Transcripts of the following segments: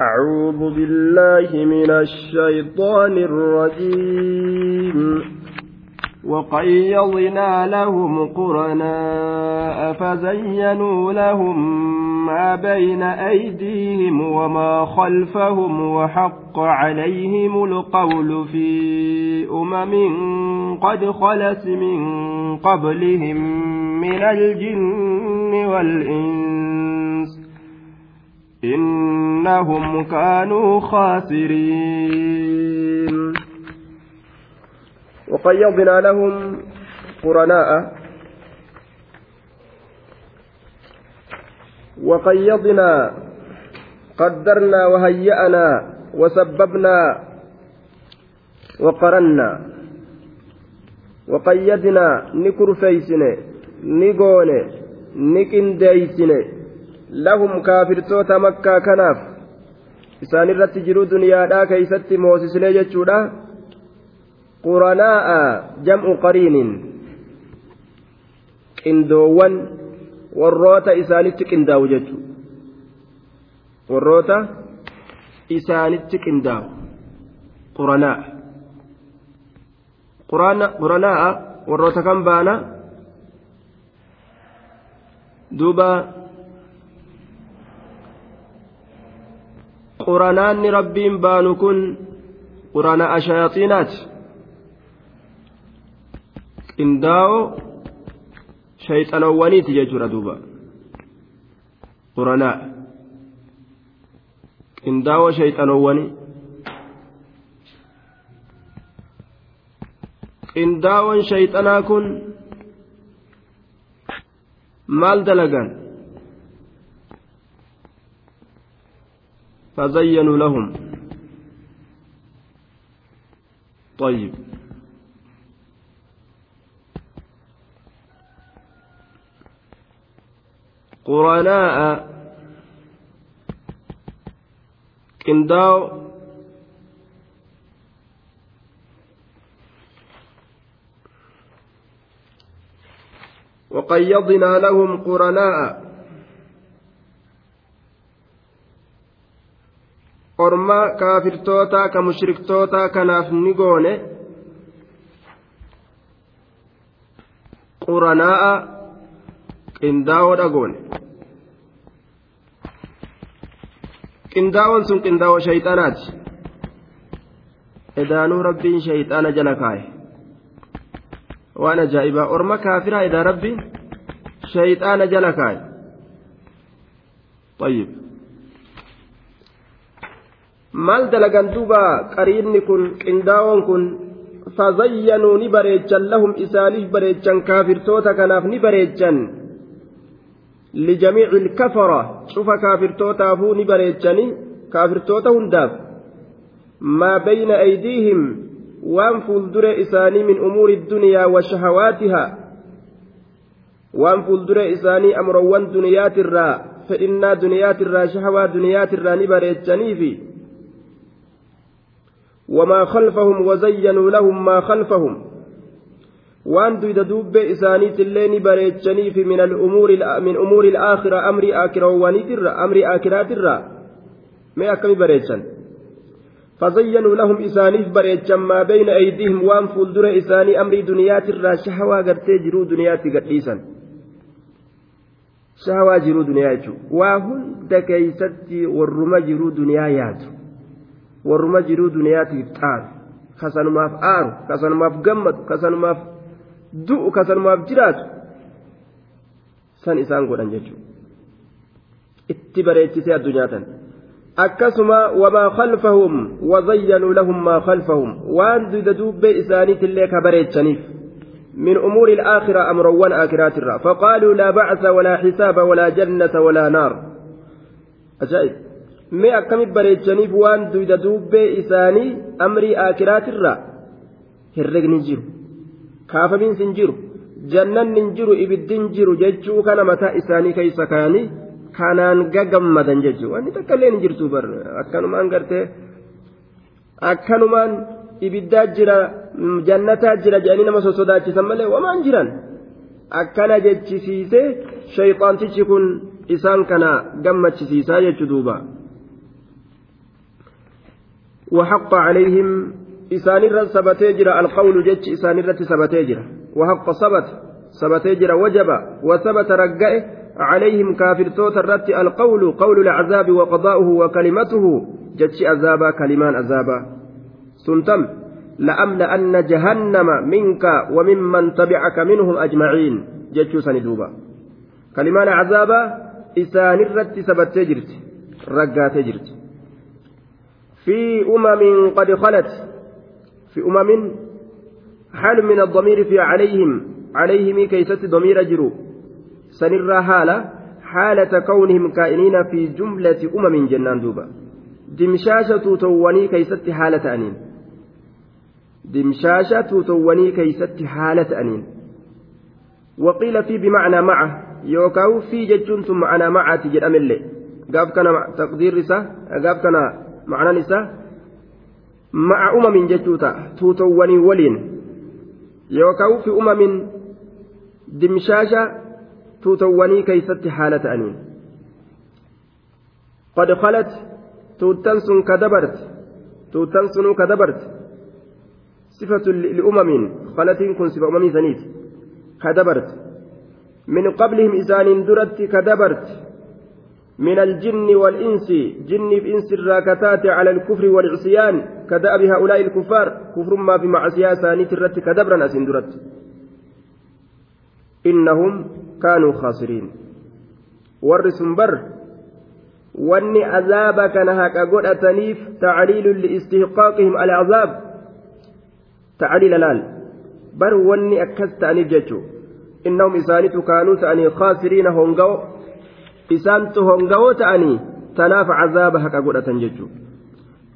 أعوذ بالله من الشيطان الرجيم. وقيضنا لهم قرناء فزينوا لهم ما بين أيديهم وما خلفهم وحق عليهم القول في أمم قد خلت من قبلهم من الجن والإنس إنهم كانوا خاسرين. وقيضنا لهم قرناء. وقيضنا قدرنا وهيأنا وسببنا وقرنا. وقيدنا نكر فيسن نقون نكنديسن lahum kaafirtoota makkaa kanaaf. Isaan irratti jiru duniyaadhaa keeysatti moosisilee jechuudha. Quranaa'a jam'u qariiniin qindoowwan warroota isaanitti qindaa'u jechu warroota isaanitti qindaa'u quranaa'a. Quranaa'a warroota kan baana? Duuba quranaanni rabbiin baanu kun quranaa'a shayaxiinaati qindaa'oo shayxanowwaniiti jechuudha duuba quranaa qindaa'oo shayxanowwanii qindaa'oon shayxanaa kun maal dalagan فزينوا لهم. طيب. قرناء قنداو وقيضنا لهم قرناء. Orma kaafirtoota ka mushriktoota kanaaf ni goone quranaa'a qindaa'oodha goone qindaa'oon sun qindaa'oo shayxanaati edaanuu rabbiin shayxana jala kaaye waan ajaa'ibaa orma kaafiraa edaa rabbiin shayxaana jala kaaye طيب maal dalagan duuba qariinni kun qindaa'oon kun fazayyanuu ni bareechan lahum isaaniif bareechan kaafirtoota kanaaf ni bareechan lijamiici ilkafara cufa kaafirtootaafuu ni bareechani kaafirtoota hundaaf maa bayna aydiihim waan fuuldure isaanii min umuuri dunyaa wa shahawaatihaa waan fuuldure isaanii amrowwan duniyaatirraa fedhinnaa duniyaatirraa shahawaa duniyaatirraa ni bareechaniifi وما خلفهم وزينوا لهم ما خلفهم. بريتشني في من الأمور من أمور الآخرة أمر آكرة ونيتر أمر آكرات الرا ما أكمل بريتشن. فزينوا لهم إسانيف بريتشن ما بين أيديهم وان فولدر إساني أمر دنيات الرا شهوة قرتي جرو دنيات شهوة جرو دنيات وهن دكيستي جرو warruma jiruu duniyaatiif xaaru kasanumaaf aaru kasanumaaf gammadu kasanumaaf du'u kasanumaaf jiraatu san isaan godhan jechuudha itti bareechisee addunyaa tan akkasuma wamaa khalfahum wazayyanuu lahum maa khalfahum waan duyda duubbee isaaniitillee ka bareechaniif من أمور الآخرة أمر وان آخرات الرا فقالوا لا بعث ولا حساب ولا جنة ولا نار أجائب mee akkamit bareechaniif waan duyda duubbee isaanii amrii aakiraatirraa herregni jiru kaafamiinsi hin jiru jannanni hin jiru ibiddin jiru jechuu kana mataa isaanii keessa kaanii kanaan gagammadan jechuu wanni takka illee hin jirtu bar akkanumaan gartee akkanumaan ibiddaa jira jannataa jira jedhanii nama sosodaachisan malee wamaan jiran akkana jechisiisee shayxaantichi kun isaan kana gammachisiisaa jechuu duuba. وحق عليهم إسان الرد سبتيجر القول جج إسان الرد سبتيجر وحق سبت سبتيجر وجب وثبت رقائه عليهم كافر توت الرد القول قول العذاب وقضاؤه وكلمته. جج عذابا كلمان عذابا. سنتم لأملأن جهنم منك وممن تبعك منهم أجمعين. جج سندوبا كلمان عذابا إسان الرد سبتيجر رقاتي في أمم قد خلت في أمم حال من الضمير في عليهم عليهم كيست ضمير جرو. سنر حالة حالة كونهم كائنين في جملة أمم جنان دوبا. دمشاشة تووني كيست حالة أنين. دمشاشة تووني كيست حالة أنين. وقيل في بمعنى معه يوكاو في ججون ثم أنا معه تجد أمل قاف كان تقدير رسا قاف كان معنى نساء مع أمم جتوتا توتواني ولين يوكاو في أمم دمشاشة توتواني كيست حالة أنين قد خلت توتنسن كدبرت توتنسن كدبرت صفة لأمم خلت كن صفة أمم زنيت كدبرت من قبلهم إسان درت كدبرت من الجن والإنس جن إنس الراكتات على الكفر والعصيان كدأب هؤلاء الكفار كفر ما في معصية ثانية الرت كدبرا أسندرت إنهم كانوا خاسرين. ورسم بر واني عذابك نهاك قدأتنيف تعليل لاستحقاقهم العذاب تعليل لال. بر واني أكست أني ججو إنهم إسانيت كانوا تأني خاسرين هونغو. Isaantu hongawoo ta'anii tanaaf cazaaba haqa godhatan jechuudha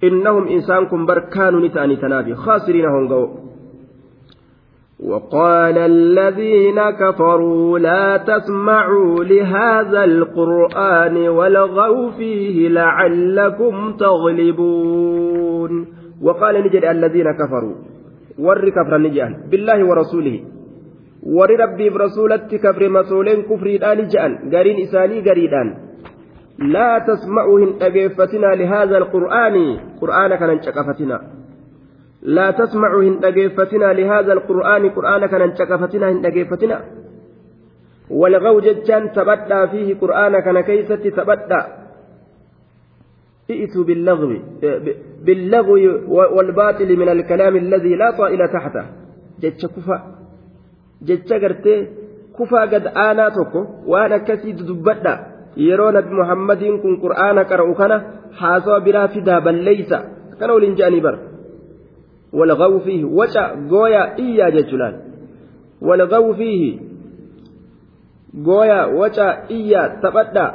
innahum isaan kun barkaanu ni ta'anii tanaafi khaasiriina hongawoo وقال الذين كفروا لا تسمعوا لهذا القرآن والغوا فيه لعلكم تغلبون وقال نجد الذين كفروا ور كفر نجان بالله ورسوله warri rabbiif rasuulatti kabre masooleen kufriidhaan ja'an gariin isaanii gariidhaan laa tasma'uu hin dhageeffatinaa lihaadha alqur'aani qur'aana kanan caqafatinaa laa tasma'uu hin dhageeffatinaa lihaadha alqur'aani qur'aana kanan caqafatinaa hin dhageeffatinaa walgaw jechaan taphadhaa fiihi qur'aana kana keeysatti taphadhaa ائتوا باللغو باللغو والباطل من الكلام الذي لا طائل تحته جتش كفا jecha gartee kufaa gad aanaa tokko waan akkasii dudubbadha yeroo nabi muhammadiin kun qur'aana qara'u kana haasawa biraa fidaa balleeysa kana waliin je'anii bar walgawu fiihi waca gooya iyyaa jechuudhaan walgawu fiihi gooya waca iyyaa taphadha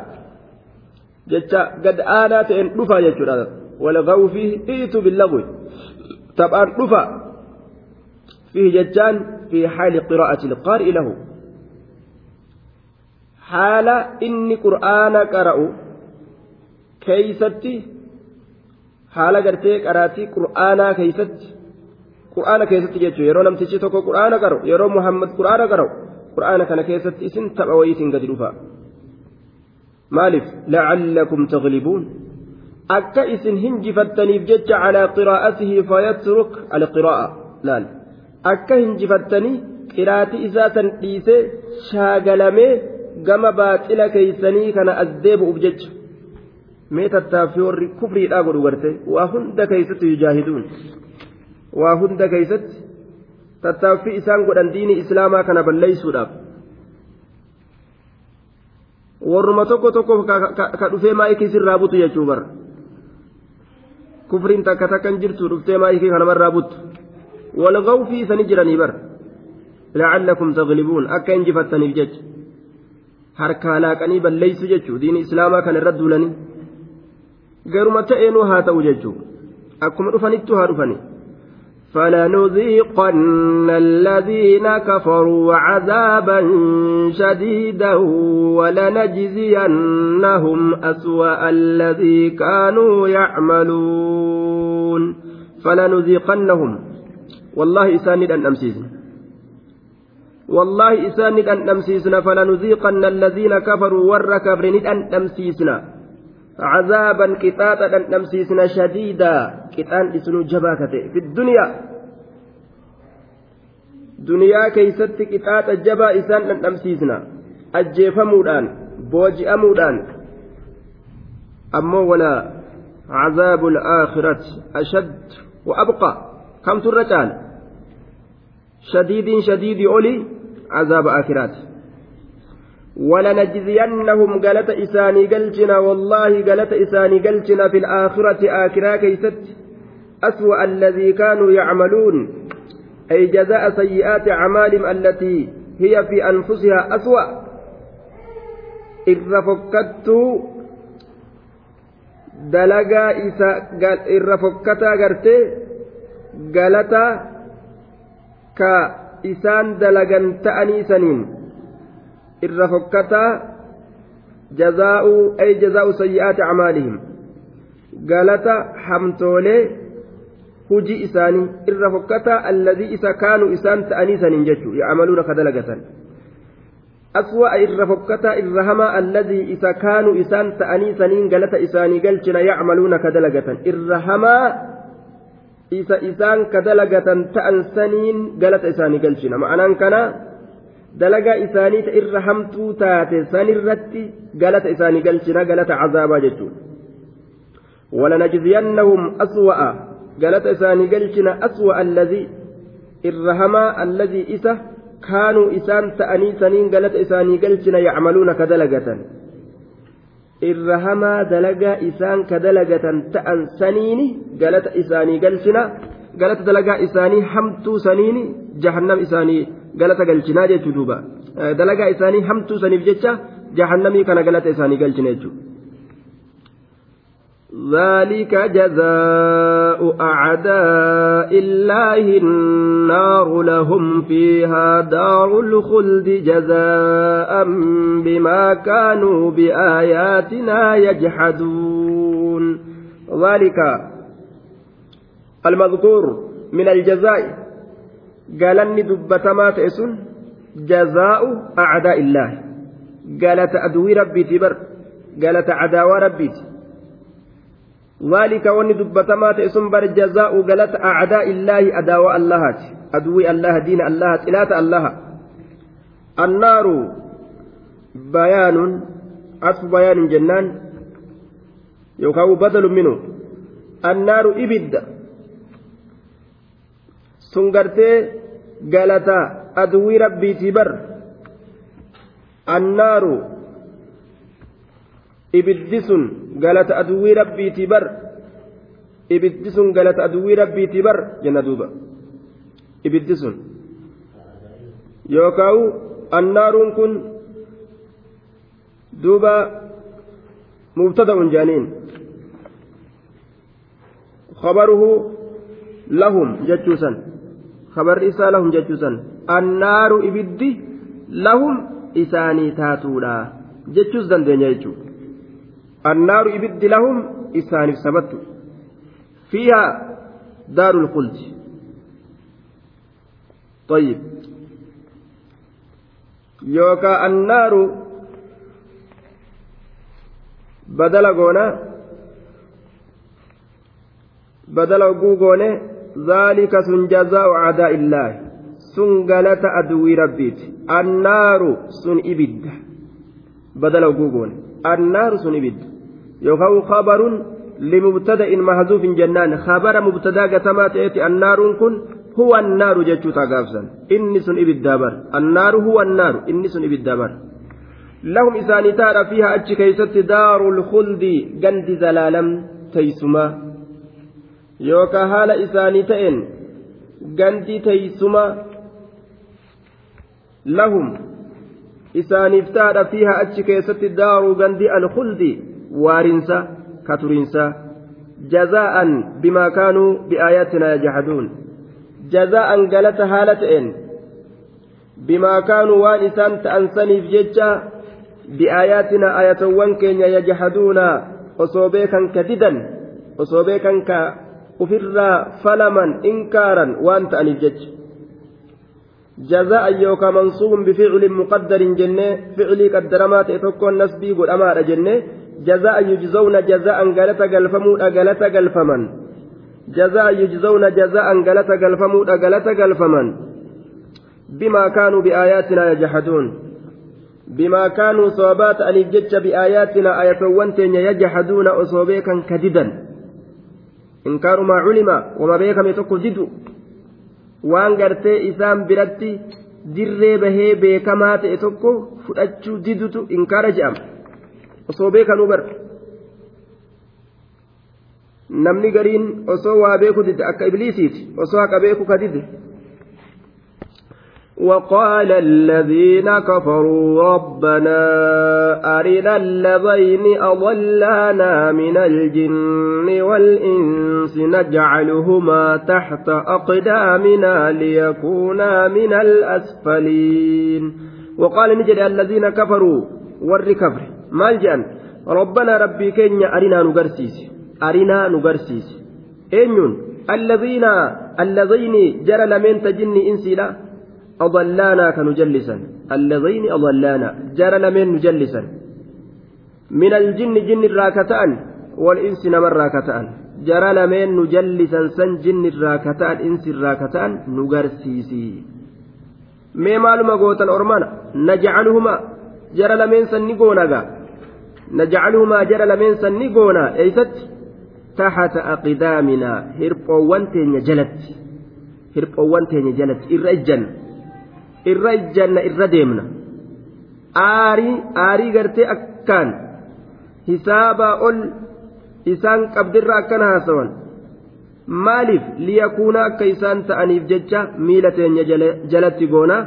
jecha gad aanaa ta'een dhufaa jechuudha walgawu fiihi iitu billagwi taphaan dhufa fiihi jechaan في حال قراءة القارئ له. حال inni قرآن قرأ. keessatti? حال قرتي قرأتي قرآن keessatti. قرآن keessatti jechuu yeroo namichi tokko قرآن قرأ. yeroo محمد قرآن قرأ. قرآن كان كيستي اسم تبويت قد رفا. لعلكم تغلبون. akka isin hinjifattaniif jecha calaa qiraa'atihi fayatruk alqiraa'a laal akka hinjifattanii qiraatii isaa san dhiisee shaagalamee gama baaxila keeysanii kana as deebi'uuf jecha. Mee tattaaffii warri kufriidhaa godhu garte. Waa hunda keeysatti yujaahiduun. Waa hunda keeysatti tattaaffii isaan godhan diinii islaamaa kana balleeysuudhaaf warruma tokko tokko ka dhufee maayikii sirraa butu jechuu bara. Kufriin takka takkan jirtu dhuftee maayikii kanamarraa buttu والغوا في سنجرني بر لعلكم تغلبون أكا انجفتني harkaa laaqanii balleeysu jechuu diini islaamaa kan irra duulanii garuma ta'eenuu haa ta'u jechuu akkuma dhufanittu haa dhufani فلنذيقن الذين كفروا عذابا شديدا ولنجزينهم أسوأ الذي كانوا يعملون فلنذيقنهم والله إساني أن أمسيسنا والله إساني أن أمسيسنا فلنذيقن الذين كفروا ور كفرني أن أمسيسنا عذابا قطاطا نمسيسنا شديدا قطان إسنو جباكته في الدنيا. duniyaa keeysatti qixaaxa jabaa isaan dhandhamsiisna ajjeefamuudhaan booji'amuudhaan ammoo walaa عذاب الآخرة أشد وأبقى. كم ترجال شديد شديد أولي عذاب آخرات. ولنجزينهم قالت إساني قلتنا والله قالت إساني قلتنا في الآخرة آخرة كيست. أسوأ الذي كانوا يعملون أي جزاء سيئات أعمالهم التي هي في أنفسها أسوأ. إذا فكت دلقا إسا إذا فكتا قرتي قالتا كإسان دلقا تأني سنين إذا فكتا جزاء أي جزاء سيئات أعمالهم قالتا حمتولي hujii isaanii irra fokkataa alladii isa kaanuu isaan ta'anii saniin jechuudha yacmaluuna ka dalagatan aswa'a irra fokkataa irra hamaa alladii isa kaanuu isaan ta'anii saniin galata isaanii galchina yacmaluuna ka dalagatan irra hamaa isa isaan ka dalagatan ta'an saniin galata isaanii galchina ma'anaan kana dalagaa isaanii ta irra hamtuu taate sanirratti galata isaanii galchina galata cazaabaa jechuudha ولنجزينهم أسوأ galata isaanii galchina aswa alladii irra hamaa alladii isa kaanuu isaan ta'anii saniin galata isaanii galchina yacmaluuna ka dalagatan irra hamaa dalagaa isaan ka dalagatan ta'an saniini galata isaanii galchina galata dalagaa isaanii hamtuu saniini jahannam isaanii galata galchinaa jechuu duuba dalagaa isaanii hamtuu saniif jecha jahannamii kana galata isaanii galchina jechuudha. ذلك جزاء أعداء الله النار لهم فيها دار الخلد جزاء بما كانوا بآياتنا يجحدون ذلك المذكور من الجزاء قال أني دبتما تأسن جزاء أعداء الله قالت أدوي ربي تبر قالت عداوى ربي تبر ذلك وني دبتما تئسن بر جزاء غلط أعداء الله أداوى الله أدوي الله دين الله إلات الله النار بيان عطف بيان جنان يوكاو بدل منه النار إبد سنغرتي غلطا أدوي ربي تبر النار ibiddi sun galata aduwwii rabbiitii bar. Ibiddi sun galata aduwwii rabbiitii bar jenna duuba. Ibiddi sun. Yookaan annaaruun kun duuba mubtada'un jaaniin. خبره لهم جتوسا خبر إسا لهم جتوسا النار إبدي لهم إساني تاتولا jechuus دندن يجتوس annaaru ibiddi lahum isaaniif sabattu fiihaa daaru lquldi طيب. يوكا النار بدل غونا بدل غوغوني ذلك سن جزاء أعداء الله. سن غلط أدوي ربيت. النار سن إبد. بدل غوغوني النار سن إبد. يوكاو خبر لمبتدأ محذوف جنان. خبر مبتدأ قتما تأتي النار كن هو النار جتشو تاقافسا إني سن إبد دابر النار هو النار. إني سن إبد دابر لهم إساني تارى فيها أتش كيست دار الخلد جند زلالم تيسما. يوكا هال إساني تئن جند تيسما. لهم إساني تارى فيها أتش كيست دار جند الخلد waarinsa katuriinsa jazaa'an bimaa kaanuu biaayaatinaa yajhaduun jazaa'an galata haala ta'een bimaa kaanuu waan isaan ta'an saniif jecha biaayaatinaa ayatowwan keenya yajhaduuna osoo beekan ka didan osoo beekan ka ufirraa falaman inkaaran waan ta'aniif jecha جزاء يوكا منصوب بفعل مقدر جنة فعلي قدرما تأتوكو النسبي قد أمار جنة جزاء يجزون جزاء قالت قلفمود قالت قلفمن جزاء يجزون جزاء قالت قلفمود قالت قلفمن بما كانوا بآياتنا يجحدون. بما كانوا صوابات أن يجج بآياتنا وانتين يجحدون أصوبيكا كددا. إنكار ما علم وما بيك ميتوكو ددو وان قرتي إسام برتي dirree bahee beekamaa ta'e tokko fudhachuu didutu inkaara je'ama osoo beekanuu bar namni gariin osoo waa beeku dide akka ibliisiiti osoo haqa beeku ka dide. وقال الذين كفروا ربنا أرنا الذين أضلانا من الجن والإنس نجعلهما تحت أقدامنا ليكونا من الأسفلين وقال نجد الذين كفروا والركفر مالجأن ربنا ربي كينيا أرنا نقرسيس أرنا نقرسيس أين الذين الذين جرى لمن تجني إنسي لا أضلانا كنجلسا اللذين أضلانا جرى لمن نجلسا من الجن جن الراكتان والإنس نمر راكتان جرى لمن نجلسا سن جن الراكتان إنس الراكتان نقرسيسي mee maaluma gootan ormana? Najcaluhuma jara lameen san ni goonaga najcaluhumaa jara lameen san ni goona? Eeysatti? Taxata aqdaaminaa hirphoowwan teenya jalatti. Hirphoowwan teenya jalatti. Irra ejjanna. Irra ijjanna irra deemna. Aarii aarii gartee akkaan. Hisaabaa ol isaan qabdirra akkana haasawan maaliif liyakuuna akka isaan ta'aniif jecha miila teenya jalatti goona?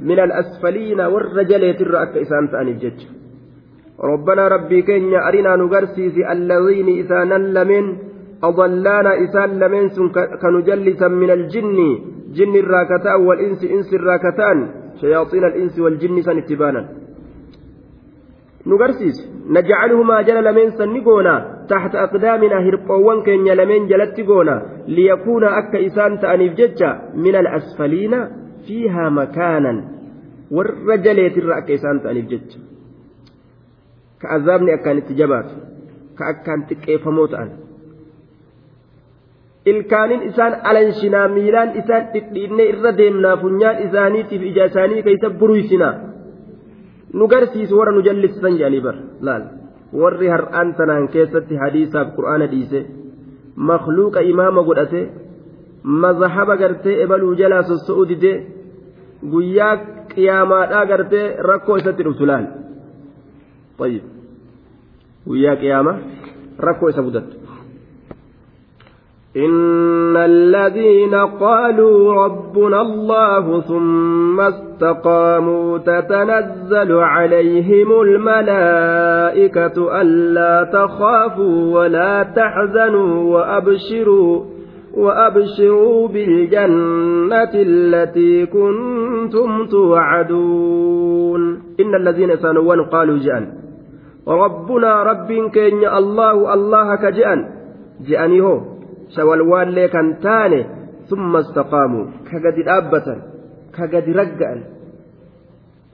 Min alasfaliina warra jaleetirra akka isaan ta'aniif jecha. ربنا ربي كينيا أرنا نغرسيس الذين إسانا لمن أضلانا إسان لمن كنجلسا من الجن جن الراكتان والإنس إنس الراكتان شياطين الإنس والجن سن اتبانا نقرسيس نجعلهما جل لمن سنقونا تحت أقدامنا هرقوان كن لمن جلت قونا ليكون أك إسان تأنيف ججا من الأسفلين فيها مكانا. والرجليت الرأك إسان تأنيف ججا كأذابني أكان اتجابات كأكان تكيفموت أن ilkaanin isaan alanshinaa miilaan isaan dhidhiinne irra deemnaa funyaan isaaniitiif ija isaanii keessa buruysinaa nu garsiisu warra nu jallisan jedhanii bar laal warri har'aan tanaan keessatti hadiisaaf qur'aana dhiise makluuqa imaama godhate mazahaba gartee ebaluu jalaa sosso'uu didee guyyaa qiyaamaadhaa gartee rakkoo isatti dhuftu laal guyyaa qiyaama rakkoo isa mudattu إن الذين قالوا ربنا الله ثم استقاموا تتنزل عليهم الملائكة ألا تخافوا ولا تحزنوا وأبشروا وأبشروا بالجنة التي كنتم توعدون إن الذين سانوا قالوا جأن ربنا رب كين الله الله كجأن جأني هو ka gadi dhaabbatan ka gadi ragga'an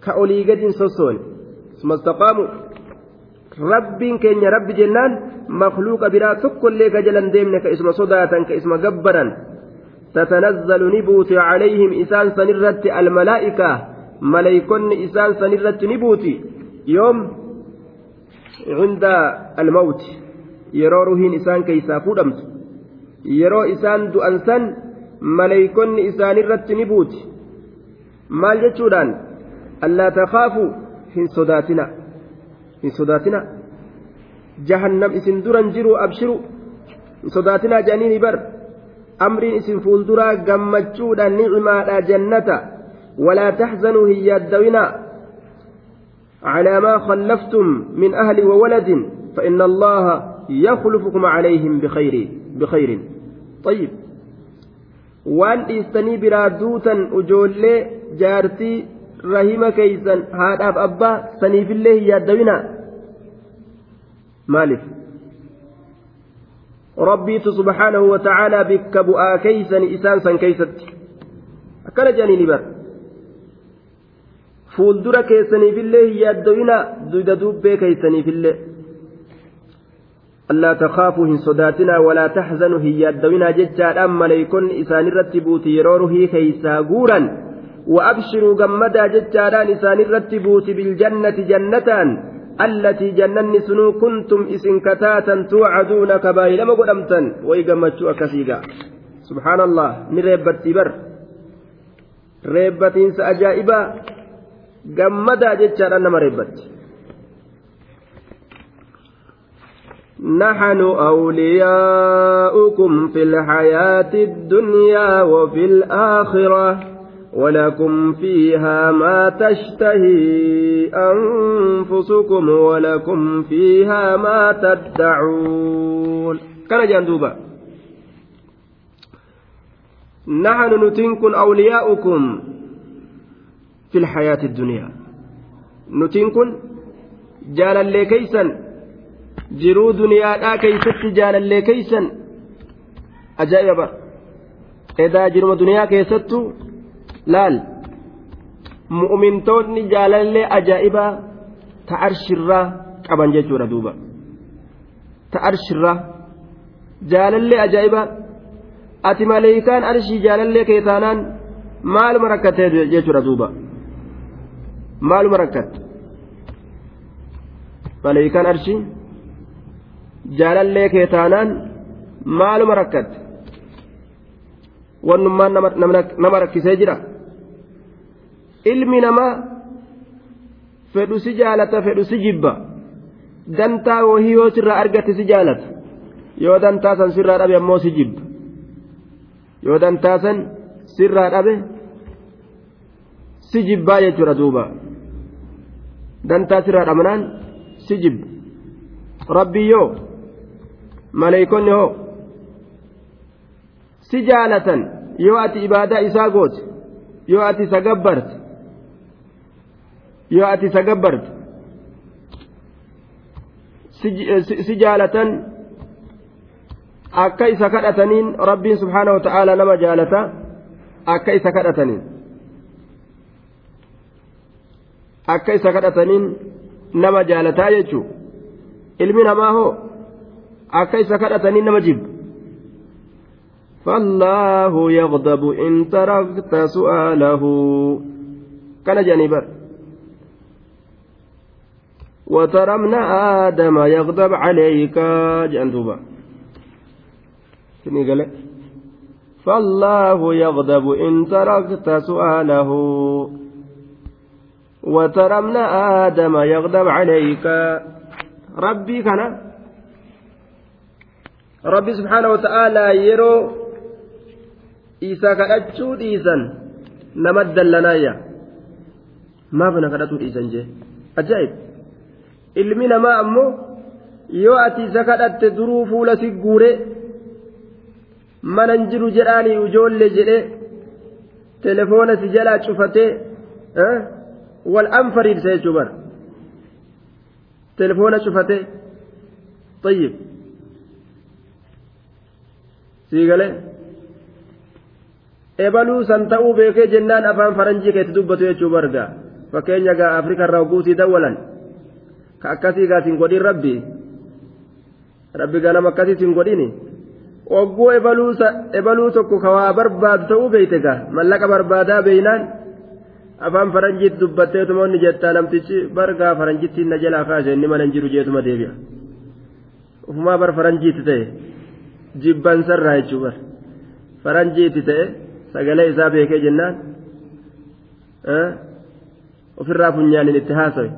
ka olii gadin sossoone summa istaqaamuu rabbiin keenya rabbi jennaan makluuqa biraa tokkollee ka jalan deemne ka isma sodaatan ka isma gabbaran تتنزل نبوت عليهم إسان سنرت الملائكة ملائكون إسان سنرت نبوتي يوم عند الموت يروروهن إسان كيسا فودمت yeroo isaan du'an san maleeykonni isaanirratti ni buuti maal jechuudhaan allaa takaafu hin sodaatina hin sodaatina jahannam isin duran jiru abshiru hin sodaatinaa jedhanii bar amriin isin fuulduraa gammachuudha nicimaadha jannata walaa taxzanuu hin yaaddawinaa على ما خلفتم من أهل وولد فإن الله يخلفكم عليهم بخير بخير طيب waan dhiistanii biraa duutan ujoollee jaartii rahima keeysan haadhaaf abbaa saniifillee hin yaaddawina maaliif rabbiitu subhaanahu watacaalaa bikka bu'aa keeysani isaan san keeysatti akkana jedhanii ni bar fuuldura keessaniifillee hin yaaddawina duyda duubbee keeysaniifillee allaa takaafuu hin sodaatinaa walaa taxzanuu hin yaaddawinaa jechaadhaan maleeykonni isaanirratti buuti yeroo ruhii keeysaa guuran وأبشروا جمدا جتاران إسان رتبوت بالجنة جنة التي جنن سنو كنتم إسن كتاتا توعدون كبايل ما قدمتا ويقمتشوا كثيرا سبحان الله من ريبت بر ريبتين سأجائبا. جمدا جتاران ما ريبت. نحن أولياؤكم في الحياة الدنيا وفي الآخرة ولكم فيها ما تشتهي أنفسكم ولكم فيها ما تدعون. كان جندوبا نحن نتنكن أولياؤكم في الحياة الدنيا. نتنكن جالا لكيسا. Jiruu duniyaadhaa keeysatti jaalallee keeysan ajaa'iba. Edaa jiruma duniyaa keessattu laal? Mu'mintoonni jaalallee ajaa'ibaa ta arshirraa qaban jechuudha duuba. Ta arshirraa jaalallee ajaa'ibaa ati maleeykaan arshii jaalallee kee taanaan maaluma rakkatee jechuudha duuba? Maaluma rakkatte? Maleeykaan arshii jaalallee kee taanaan maaluma rakkatte? Wannummaan nama rakkisee jira? Ilmi namaa fedhu si jaalata fedhu si jibba. Dantaa wahii yoo sirraa argate si jaalata. Yoo dantaa san sirraa dhabe ammoo si jibba. Yoo dantaa san sirraa dhabe si jibbaa jechuudha duuba. Dantaa sirraa dhabnaan si jibba. Rabbii yoo maleeykonni hoo si jaalatan yoo ati ibaadaa isaa goote yoo ati isa gabbarte yoo ati isa gabbarte si jaalatan akka isa kadhataniin rabbiin subhaanahu wa ta'aalaa nama jaalata akka isa kadhataniin akka isa kadhataniin nama jaalataa jechuu ilmi namaa hoo akka isa kadhatanii nama jibbu فالله يغضب إن تركت سؤاله. كان جانبا. وترى ابن آدم يغضب عليك. جندوبا فالله يغضب إن تركت سؤاله. وترى ابن آدم يغضب عليك. ربي كان rabbi subhaanahu wa ta'aalaa yeroo isa kadhachuu dhiisan nama dallanaayya maaf na kadhatuu dhiisan jee ajaa'ib ilmi namaa ammoo yoo ati isa kadhatte duruu fuula si guure manan jiru jedhaanii ijoollee jedhe telefoona si jalaa cufatee wal an fariidsa jechuu bara telefoona cufatee طيب siigale ebaluu san ta'uu beekee jennaan afaan faranjii keetti dubbatu jechuu barga fakkeenya gaa afrika irraa guutii dawwalan ka akkasii gaa sin godhin rabbi? Rabbi gaa nama akkasii sin godhini? Ogguu ebaluu tokko ka waa barbaadu ta'uu beeyte gaa? Mallaqa barbaadaa beeynaan afaan faranjiitti dubbattee tumoonni jettaa namtichi bargaa faranjittiin na jalaa kaase inni mana hin jiru jeetuma deebi'a. Ufumaa bar faranjiitti ta'e jibbansarraa jechuu bar faranjiitti ta'e sagalee isaa beekee jennaan ofirraa funyaanin itti haasawe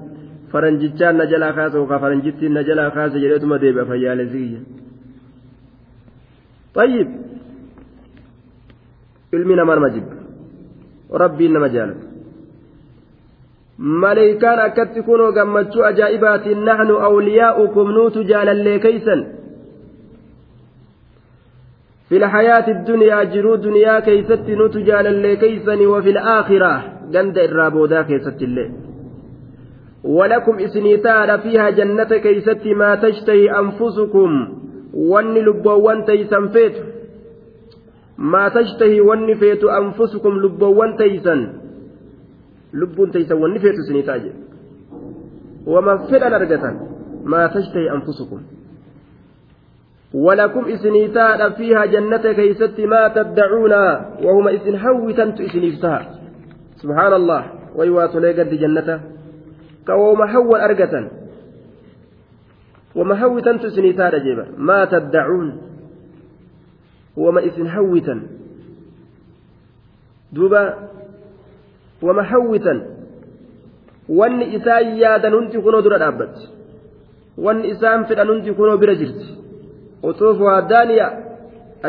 faranjichaan na jalaa kaase yookaan faranjittiin na jalaa kaase jedheetuma deebi'a fayyaalessi kiyya. طيب ilmi namaa nama jibba rabbiin nama jaalata maleeykaan akkatti kunoo gammachuu ajaa'ibaatiin naxnu awliyaa'ukum nuutu jaalallee keeysan في الحياة الدنيا جرو دنيا كيست نتجال اللي كيسني وفي الآخرة. جند الرابودا كيست اللي. ولكم إسنيتار فيها جنة كيست ما تشتهي أنفسكم. ون لبوان تيسن فيت ما تشتهي ون فيت أنفسكم لبوان تيسن لبون تيسن ون فيت سنيتاج وما فعل ما تشتهي أنفسكم. ولكم إسنيتان فيها جنة كيست ما تدعون وهم إسن حوتنت إسنيفتها سبحان الله. ويوات لقد جنة. كوما حول أرقة. وما حوتنت إسنيتان ما تدعون. وما إسن حوتا دوبا. وما حوتا وان إسان يادا ننتي كنو درا دابت وان إسان فدا ننتي كنو برا utuufuhaa daaniya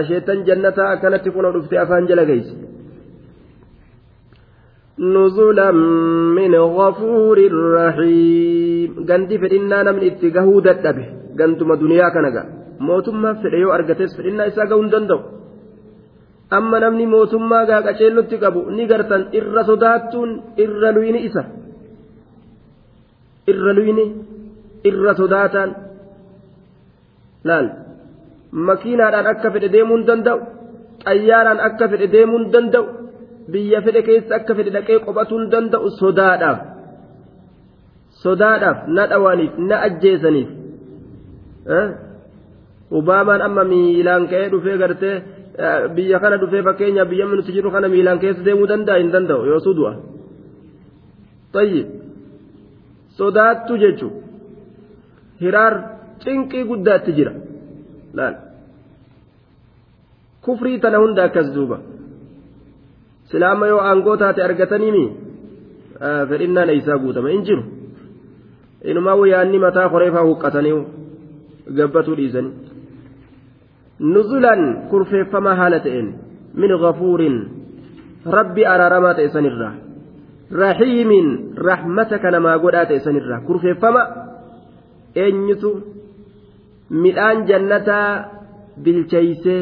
asheetan jannataa akkanatti kunoo dhufte afaan jala geeyse نزلا من غفور رحيم غندي فدنا نمن اتجاهو ددبه غنتما دنيا كنغا موتما فديو ارغتس فدنا اسا غون دندو amma namni mootummaa gaaqaceellotti qabu ni gartan irra sodaattuun irra luyni isa irra luyni irra sodaataan laal Makiinaadhaan akka fedhe deemuu hin danda'u xayyaaraan akka fedhe deemuu hin danda'u biyya fedhe keessa akka fedhe dhaqee qophachuu hin danda'u sodaadhaaf sodaadhaaf na dhawaaniif na ajjeesaniif ubaamaan amma miilaan ka'ee dhufee gartee biyya kana dhufee fakkeenya biyya nuti jiru kana miilaan keessa deemuu danda'a hin danda'u yoo sudu'a tayyib sodaattu jechuun hiraar cinqii guddaatti jira. Kufrii tana hunda akkas duuba. Silaama yoo aangoo taate argataniimi fedhinnaan eeysaa guutama. Hin jiru. Inumaa wayyaanni mataa koreefaa huqqatanii gabbatuu dhiisanii. Nuzulan kurfeeffamaa haala ta'een min gafuurin rabbi araaramaa ta'e sanirraa rahiimin rahmata kanamaa godhaa ta'e sanirraa kurfeeffama? Eenyutu midhaan jannataa bilcheeysee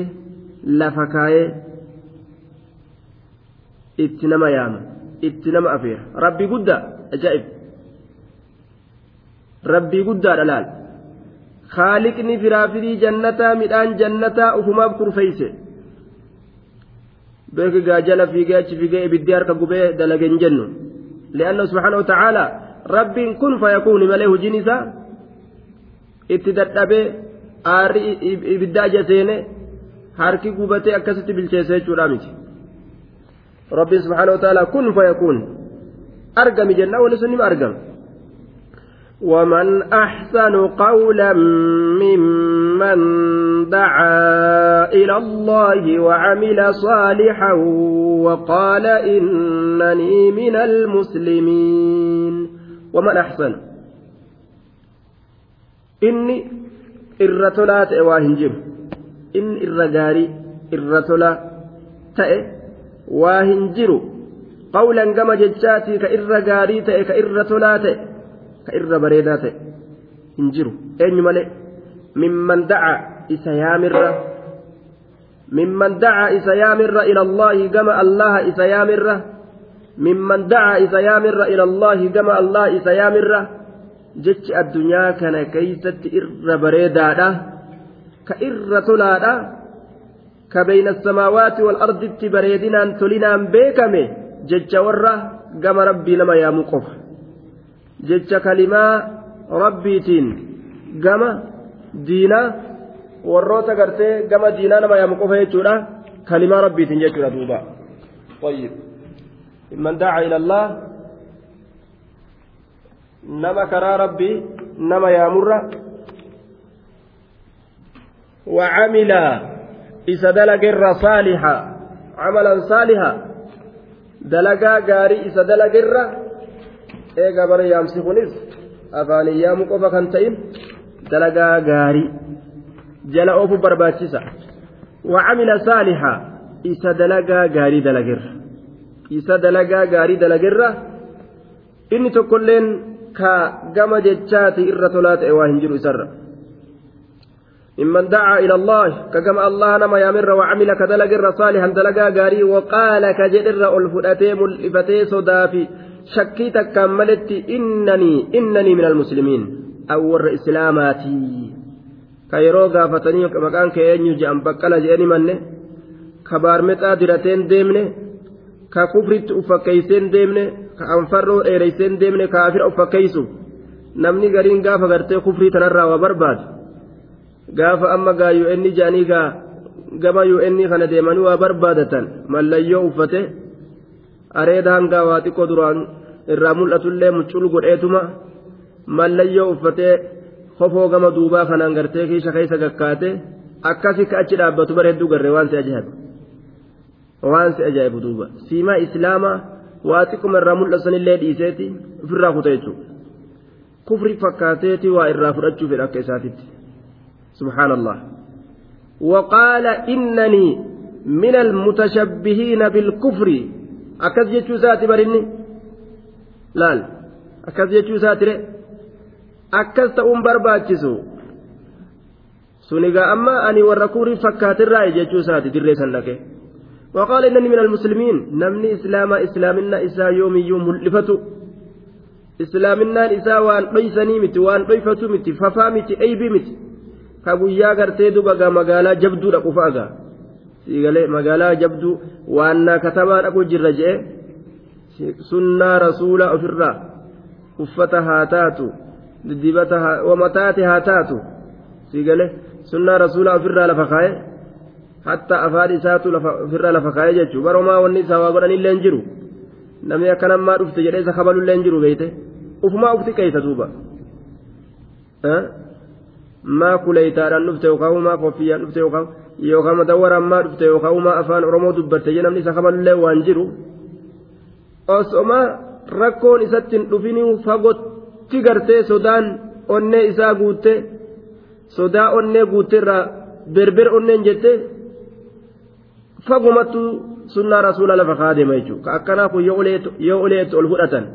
lafa kaayee itti nama yaama itti nama afeera rabbii guddaa ajaa'ib. Rabbii guddaadha laal haaliqni firaafirii jannataa midhaan jannataa ufumaaf kurfeeyse. Beeki gaajala fiigee achi fiigee ibiddi harka gubee dalageen jennu. Li'anna subhaanahu wa rabbiin kun fayakuuni malee hojiin isaa itti dadhabee aarri ibiddaa jaseene harki gubatee akkasitti bilcheesse jechuudha miti rabbiin subhaanahu wa ta'ala kun fayakuun argami jennaa wanni sun nima argama ومن أحسن قولا ممن دعا إلى الله وعمل صالحا وقال إنني من المسلمين ومن أحسن inni irra tolaa ta'e waa hin jiru inni irra gaarii irra tolaa ta'e waa hin jiru qawlan gama jechaatii ka irra gaarii ta'e ka irra tolaa ta'e ka irra bareedaa ta'e hin jiru eenyu malee mimman daca isa yaamirra mimman daca isa yaamirra ila allaahi gama allaha isa yaamirra mimman daca isa yaamirra ila allaahi gama allaha isa yaamirra jechi addunyaa kana keeysatti irra bareedaadha ka irra tolaadha ka bayna asamaawaati wal arditti bareedinaan tolinaan beekame jecha warra gama rabbii nama yaamu qofa jecha kalimaa rabbiitiin gama diinaa warroota gartee gama diinaa nama yaamu qofa jechuudha kalimaa rabbiitiin jechuudha duuba طيب من دعا إلى الله nama karaa rabbii nama yaamurra وعمل إذا دلق صالحا عملا صالحا دلقا غاري إذا دلق إيقا بري يامسكونيس أفاني يامو قفا كنتين دلقا غاري جل أوفو برباتشيسا وعمل صالحا إذا دلقا غاري دلقر إذا دلقا غاري دلقر إني تقولين ka gama jechaati irra tolaa ta'e waa hin jiru isarra. ممن دعا إلى الله كما الله نما يامر وعمل كدلق صالحا دلقا غاري وقال كجدر ألفدتي ملفتي صدافي شكي تكملت إنني إنني من المسلمين أو إسلاماتي كيرو غافتني مكان كينيو جام بقلا جاني منه كبار متا درتين ديمنه ككفرت أفكيسين ديمنه ka anfarroo dheereyseen deemne kaafira of fakkeeysu namni gariin gaafa gartee kufrii tanarraa waa barbaadu gaafa amma gaa un jaanii gaa gama un kana deemanii waa barbaadatan mallayyoo uffate areeda hangaa waa xiqqoo duraan irraa mul'atullee muccul godheetuma mallayyoo uffatee hofoo gama duubaa kanaan gartee kiisha keessa gakkaate akkasi ka achi dhaabbatu garree waan si ajaa'ibu. Waan si ajaa'ibu duuba. Siimaa islaamaa waa xiqquma irraa mul'asanillee dhiiseeti ofirraa kuta jechuudha. Kufri fakkaateeti waa irraa fudhachuu fedha akka isaatitti. Subhaanallah. Waqaala innanii min almutashabbihiina bilkufri akkas jechuu isaati barinni? Laal. Akkas jechuu isaatire akkas ta'uun barbaachisu? Sunigaa amma ani warra kurii fakkaatirraa jechuu isaati dirree san dhaqee وقال إنني من المسلمين. نمني إسلام إسلامنا إسا يوم يوم ملفة. إسلامنا إسا وان قيسني مت وان قيفة مت ففا مت أيبي مت. كابويا غرتي دبغا مغالا جبدو رقفاغا سيغلي مغالا جبدو وان كتبا أبو جرجئ. uffata haa taatu dibata wamataate haa taatu sigale sunnaa rasuula ofirraa lafa kaa'e hatta afaan isaatu ofirraa lafa kaa'e jechuun baromaa wanni isaa waa godhanillee hin jiru. Namni akka namaa dhufte jedhee isa kabalullee hin jiru beeyte. Ufumaa ufti qeeysa duuba. Maa kuleeytaadhaan dhufte yookaan maa koffiyyaan dhufte yookaan yookaan madawwaraan maa dhufte yookaan maa afaan oromoo dubbatte jedhamni isa kabalullee waan jiru. osoma rakkoon isatti hin dhufinuu fagootti gartee sodaan onnee isaa guutte sodaa onnee guutte irraa berber onneen jette fagumattu sunnaa rasuula lafa kaadeema jechuudha ka akkanaa kun yoo uleetti ol fudhatan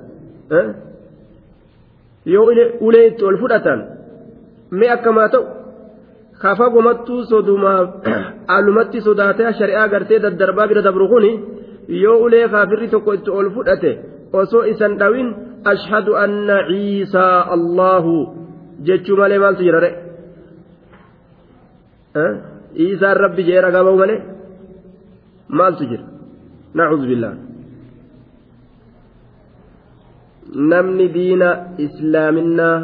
yoo uleetti ol fudhatan mee akkamaa ta'u ka fagumattuu sodumaaf alumatti sodaatee shari'aa gartee daddarbaa bira dabru kuni. yoo ulee kaafirri tokko itti ol fudhate osoo isan dhawin ashhadu anna ciisaa allahu jechuu malee maaltu jira re ciisaan rabbi jee ragaa ba'u malee maaltu jira nacuudhu billah namni diina islaaminaa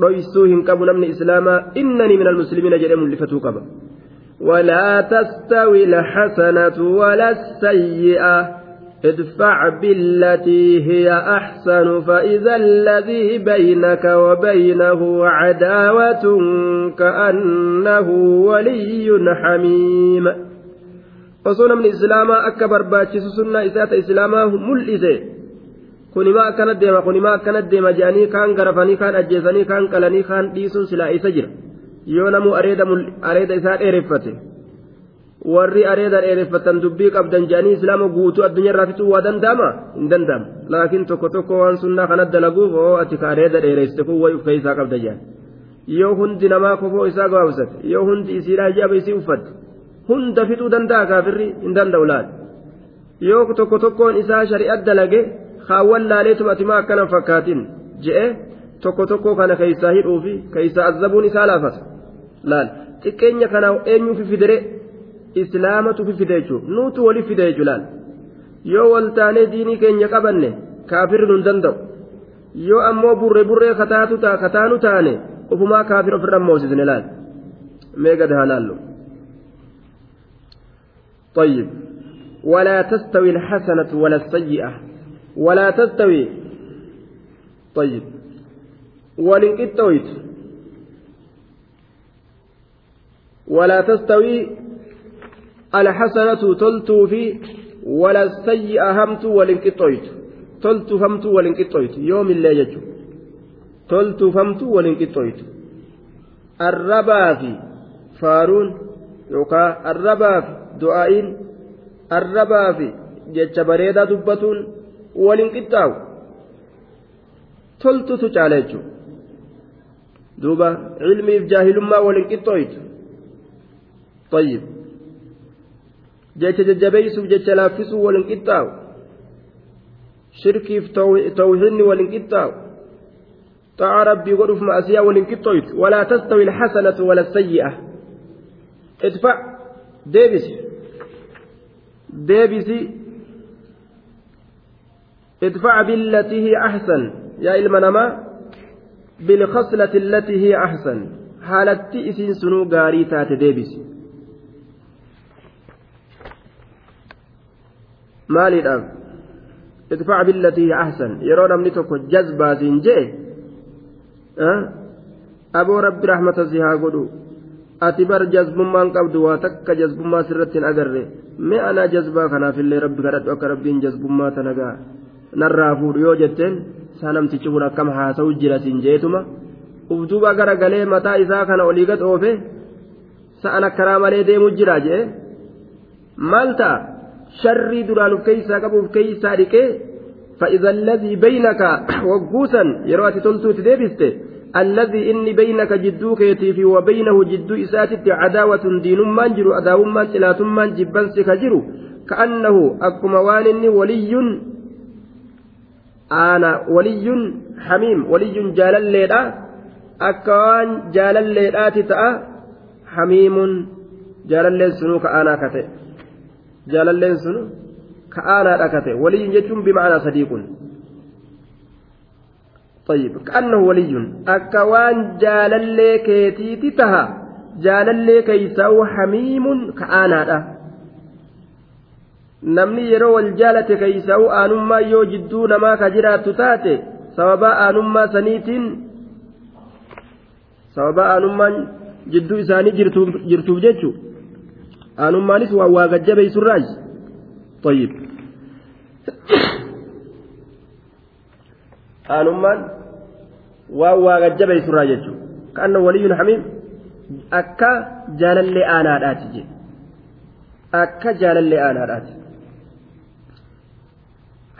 dhoysuu hin qabu namni islaamaa innanii min almuslimiina jedhee mul'ifatuu qaba ولا تستوي الحسنة ولا السيئة ادفع بالتي هي أحسن فإذا الذي بينك وبينه عداوة كأنه ولي حميم osoo من islaamaa akka barbaachisu sunnaa isaata islaamaa mul'ise kunimaa akkana deema kunimaa akkana deema jedhanii kaan garafanii kaan ajjeesanii kaan qalanii kaan dhiisuun silaa isa jira yoo namuu areeda isaa dheereffate warri areeda dheereffatan dubbii qabdan jedhanii islaama guutuu addunyaarraa fixuu waa danda'ama hin danda'amu laakiin tokko tokko waan sunnaa kana dalaguuf oo ati ka areeda dheeressite kun wayi ufka isaa qabda jedhan yoo hundi namaa kofoo isaa gabaabsate yoo hundi isiidhaa hijaaba isii uffatte hunda fixuu danda'a kaafirri hin danda'u laal yoo tokko tokkoon isaa shari'at dalage kaawwan laaleetuma atimaa akkana fakkaatin je'e tokko tokko kana keeysaa hidhuu fi keeysaa azabuun isaa laafata laal xiqqeenya kana eenyuufi fidere islaamatu fi fide jechuudha nuutu waliif fide jechuudha laal yoo waltaanee diinii keenya qabanne kaafirri nun danda'u yoo ammoo burree burree kataatu taa kataanu taane ufumaa kaafir ofirra moosisne laal mee gad haa laallu طيب. ولا تستوي الحسنة ولا السيئة. ولا تستوي. طيب. ولنقطويت ولا تستوي. الحسنة تلتو في. ولا السيئة همت ولنقطويت تلتو فمت ولنقطويت يوم اللي يجو تلتو فمت ولنقطويت الربا في. فارون. يوكا. الربا في. دعائين الربا في jecha bareedaa dubbatuun waliin qixxaawu toltutu caala jechuudha duuba cilmiif jaahilummaa waliin qixxooytu طيب jecha jajjabeeysuuf jecha laaffisuu waliin qixxaawu shirkiif tawxiidni waliin qixxaawu طاعة ربي ودف مأسيا ولنكتويت ولا تستوي الحسنة ولا السيئة ادفع ديبس ديبس ادفع بالتي هي أحسن يا المنما بالخصلة التي هي أحسن haalatti isiin sunuu gaarii taate deebisi maaliidhaaf idfac billatii hiya ahsan yeroo namni tokko jazbaasiin je'e aboo rabbi rahmata si haa godhu ati bar jazbummaan qabdu waa takka jazbummaa sirratti hin agarre mee anaa jazbaa kanaafillee rabbi kadhadhu akka rabbiin jazbummaa tanagaa narraa fuudhu yoo jetteen saa namtichi kun akkam haasa'u jira siin jeetuma ufduuba gara galee mataa isaa kana olii gad oofe sa'an akkaraa malee deemu jira jee? Maal ta'a? Sharrii duraan uf keeysaa qabu uf keeysaa dhiqee fa'iza alladii beynaka wagguusan yeroo ati toltuutti deebiste الذي إني بينك جدوك يتيفي وبينه جدو إساتت عداوة دين من جرو أداو من سلات من جبان سكجرو. كأنه أكما ولي أنا ولي حميم ولي جال الليلة أكوان جال الليلة تتأ حميم. جال الليل سنو كأنا كتئ جال الليل سنو كأنا أكتئ ولي جتم بمعنى صديق. طيب كأنه ولي أكوان جال الليل كيتي تتها جال الليل كيساو حميم كأنا namni yeroo wal jaalate keeysa'u aanummaa yoo jidduu namaa ka jiraattu taate sababa aanummaa saniitiin sababa aanummaan jidduu isaanii jirtuuf jechu aanummaanis waan waa gajjabeeysurraaj طيب aanummaan waan waa gajjabeeysurraa jechu ka'anna waliyyun hamiim akka jaalallee aanaadhaati je akka jaalallee aanaadhaati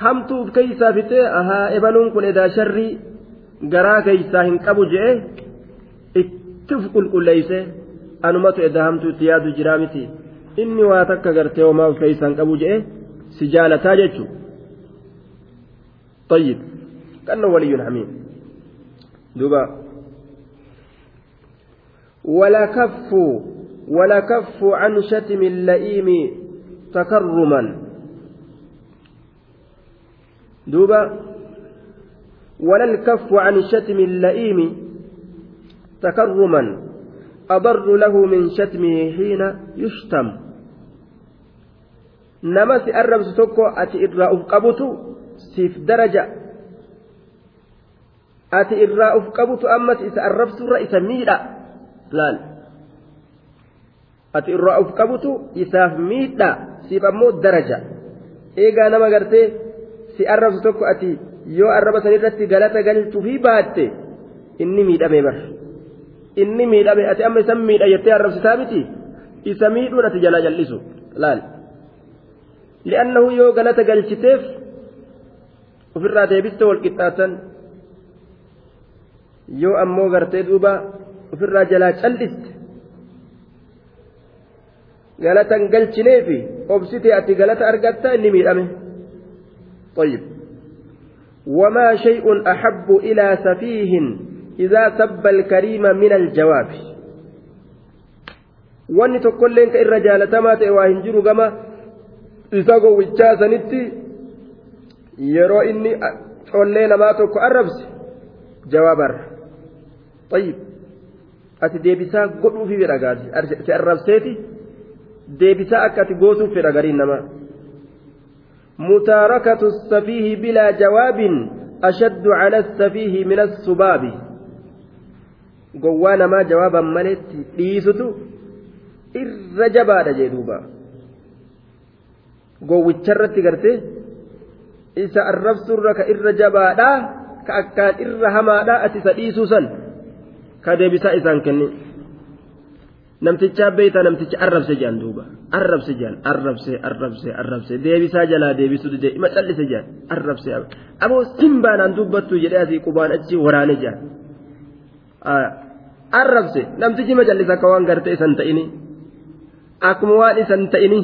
hamtuuf keeysaa fixee ahaa ebaluun kun edaa sharrii garaa keeysaa hin qabu je'e itti uf qulqulleeyse anumatu edaa hamtuutti yaadu jiraa miti inni waa takka gartee homaa uf keeysaa hin qabu je'e si jaalataa jechu طيب كأنه ولي حميم ولا كف عن شتم اللئيم تكرما. دوبا. ولا الكف عن شتم اللئيم تكرما. أضر له من شتمه حين يشتم. نمس الرمس تكو أتي إراء قبط سيف درجة. ati irraa uf qabutu ammas isa arrabsurra isa miidha? Laal. Ati irraa uf qabutu isaaf miidha? Siif ammoo daraja. Eegaa nama gartee si arrabsu tokko ati yoo arraba sanirratti galata galchuufii baatte inni miidhame bar inni miidhame ati amma isa miidha jettee arrabsisaa miti? Isa miidhuun ati jalaa jallisu laal. Li'annahu yoo galata galchiteef ofirraa deebiste wal qixxaatan. Yoo ammoo gartee duuba ofirraa jalaa cal'iste galatan galchineefi obsite ati galata argatta inni miidhame طيب وما شيء أحب إلى سفيه إذا سب الكريم من الجواب tokkolleen ka irra jaalatamaa ta'e waa hin jiru gama isa gowwichaa sanitti yeroo inni collee namaa tokko arrabse jawaabarra طيب ati deebisaa godhuufi fedha gaadhi si arrabseeti deebisaa akka ati goosuuf fedha gariin namaa. mutaarakatu safiihi bilaa jawaabin ashaddu cala safiihi min assubaabi gowwaa namaa jawaaban maletti dhiisutu irra jabaadha jee gowwicha gowwicharratti gartee isa arrabsurra ka irra jabaadhaa ka akkaan irra hamaadhaa ati isa dhiisuu san. Ka deebisaa isaan kennin namtichaa beeytaa namticha arrabse jedhan duuba arrabse jedhan arrabse arrabse arrabse deebisaa jalaa deebisuu dide ima callise jedhan arrabse aboo simbaanaan dubbattu jedhee asii qubaan achi waraane jedhan arrabse namtichi ima callise akka waan gartee isan ta'ini akkuma waan isan ta'ini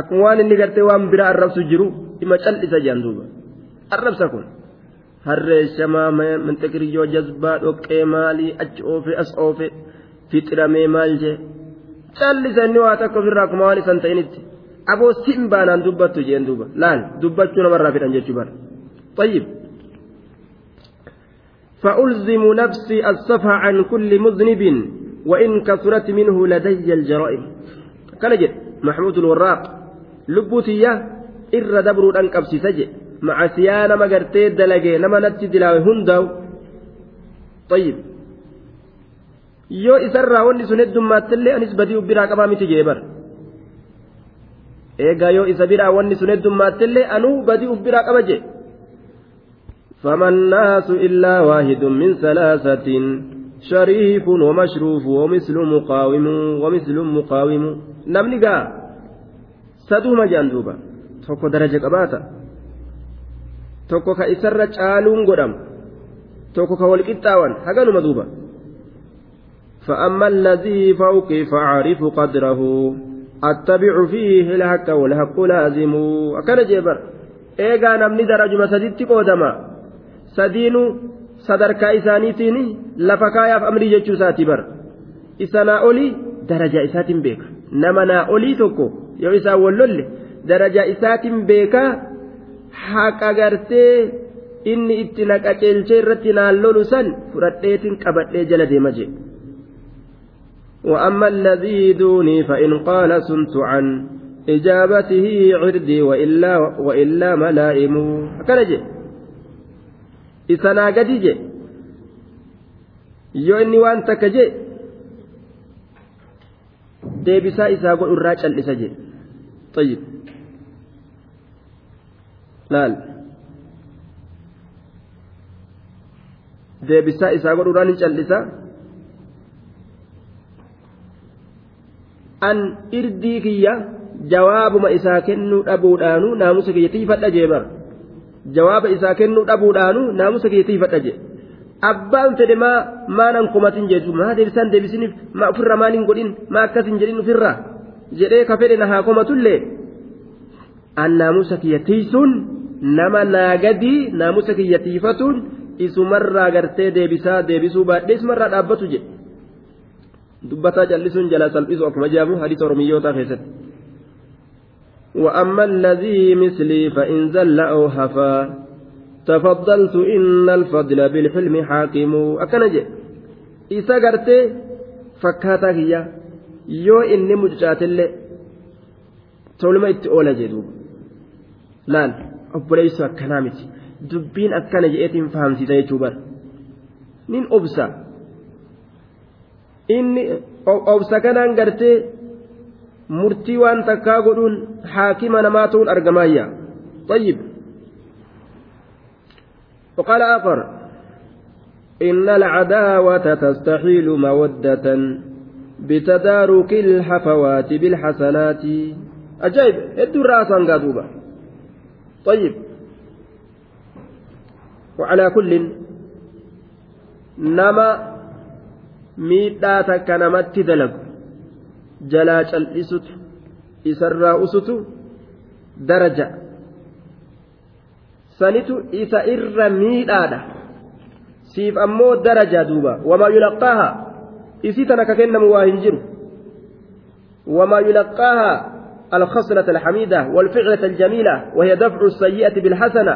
akkuma waan inni gartee waan biraa arrabsu jiru ima callisa jedhan duuba arrabsa kun harree shamaa manxiqiriyyoo jazbaa dhoqqee maalii achi oofe as oofe. fixramee maal jee callisa inni waa takka ofirraa akkuma waan isan ta'initti aboo simbaanaan dubbattu jeen duuba laal dubbachuu namarraa fedhan jechuu bara طيب فألزم نفسي الصفح عن كل مذنب وإن كثرت منه لدي الجرائم كان جد محمود الوراق لبوتية إر دبر أنك أبسي مع سيانة مقرتي دلقي نما نتي دلاوي هندو طيب yoo isarraa wanni sun heddummaattillee anis badii ubbiraa qabaa miti jee bar eegaa yoo isa biraa wanni sun heddummaattillee anuu badii ubbiraa qaba jee فما الناس إلا واحد من ثلاثة شريف ومشروف ومثل مقاوم ومثل مقاوم نمني قا سدوما جاندوبا توكو درجة قباتا توكو كإسر جالون قدام توكو كوالكتاوان حقانو مدوبا فأما الذي فوقي فأعرف قدره أتبع فيه الحق والحق لازم أكن جبر إيغا نمني درجة سديتي قودما sadiinuu sadarkaa isaaniitiin lafa kaayaaf amrii jechuu isaati bar isa naa olii darajaa isaatiin beeka nama naa olii tokko yoo isaan wallolle darajaa isaatiin beekaa haqa gartee inni itti naqaceelchee irratti naan lolu san fudhadheetiin qabadhee jala deema jee وأما الذي دوني فإن قال سنت عن إجابته عردي وإلا وإلا ملائم كان جي isanaa gadi je yoo inni waan takka je deebisaa isaa godhu irraa cal'isa je طيب Laal deebisaa isaa godhuudhaan hin cal'isa an irdii kiyya jawaabuma isaa kennuu dhabuudhaanu naamusa kiyya tiifadha jee bara jawaaba isaa kennuu dhabuudhaanu naamusa keetiifadha jedhe abbaan fedhe maa maanan kumatin jechuun maa deebisaan deebisiniif maa ofirra maaliin godhin maa akkas hin jedhin ofirra jedhee ka fedhe na haa komatullee an naamusa kiyya tiisuun nama naagadii naamusa kiyya tiifatuun isumarraa gartee deebisaa deebisuu baadhee isumarraa dhaabbatu jedhe dubbataa callisuun jala salphisu akkuma jedhamu hadiisa oromiyyootaa keessatti. وأما الذي مثلي فإن زل أو هفا تفضلت إن الفضل بالحلم حاكم أكنج إذا قرت فكاتا هي يو إني مجرات اللي تولما إتئولا جدوب لأن أبوليس أكنامتي dubbiin akkana je'eetiin fahamsiisa jechuudha nin obsa inni obsa kanaan gartee murtii waan takkaa godhuun haakima namaa ta'uun argamaayya طيب وقال آخر إن العداوة تستحيل مودة بتدارك الحفوات بالحسنات أجايب ادوا راسا قادوبا طيب. وعلى كل نما ميتا كنمت دلق. جلاج الاسوت اسرى اسوت درجة. سنتو اسائر ميتا سيف امو درجة دوبا. وما يلقاها إسيتنا كاكين نمو وما يلقاها الخصلة الحميدة والفعلة الجميلة وهي دفع السيئة بالحسنة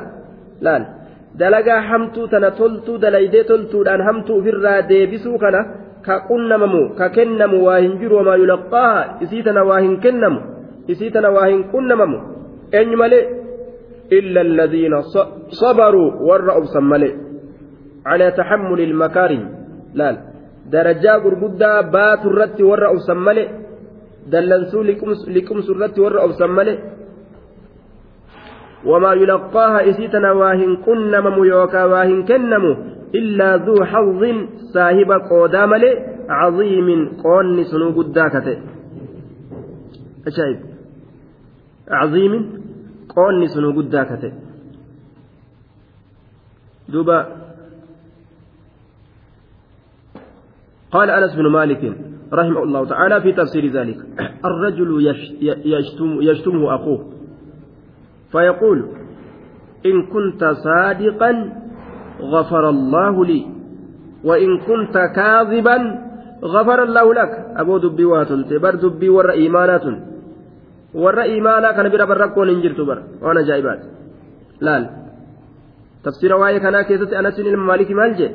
لا دلقا حمتو تنتلتو دليدي تلتو همتو في الرادي بسوكنا ka qunnamamu ka kennamu waa hin jiru wamaa yulaqqaaha isii tana waa hin kennamu isii tana waa hin qunnamamu eenyu malee illa alladhiina sabaruu warra obsan malee calaa warra obsan malee wamaa yulaqqaaha isii tana waa hin qunnamamu yookaa waa hin kennamu إلا ذو حظ صاحب قودا ملي عظيم قون سنو قدا كته أشايب عظيم قون سنو قدا كته دوبا قال أنس بن مالك رحمه الله تعالى في تفسير ذلك. الرجل يشتم يشتمه أخوه. فيقول إن كنت صادقا غفر الله لي. وإن كنت كاذبا غفر الله لك. أبو دبي واتل تبر دبي ور إيمانات ور إيمانا كان بيرا بركون انجرت بر. وأنا جايبات. لال. تفسير واي كان كيست أنس المالك مالجي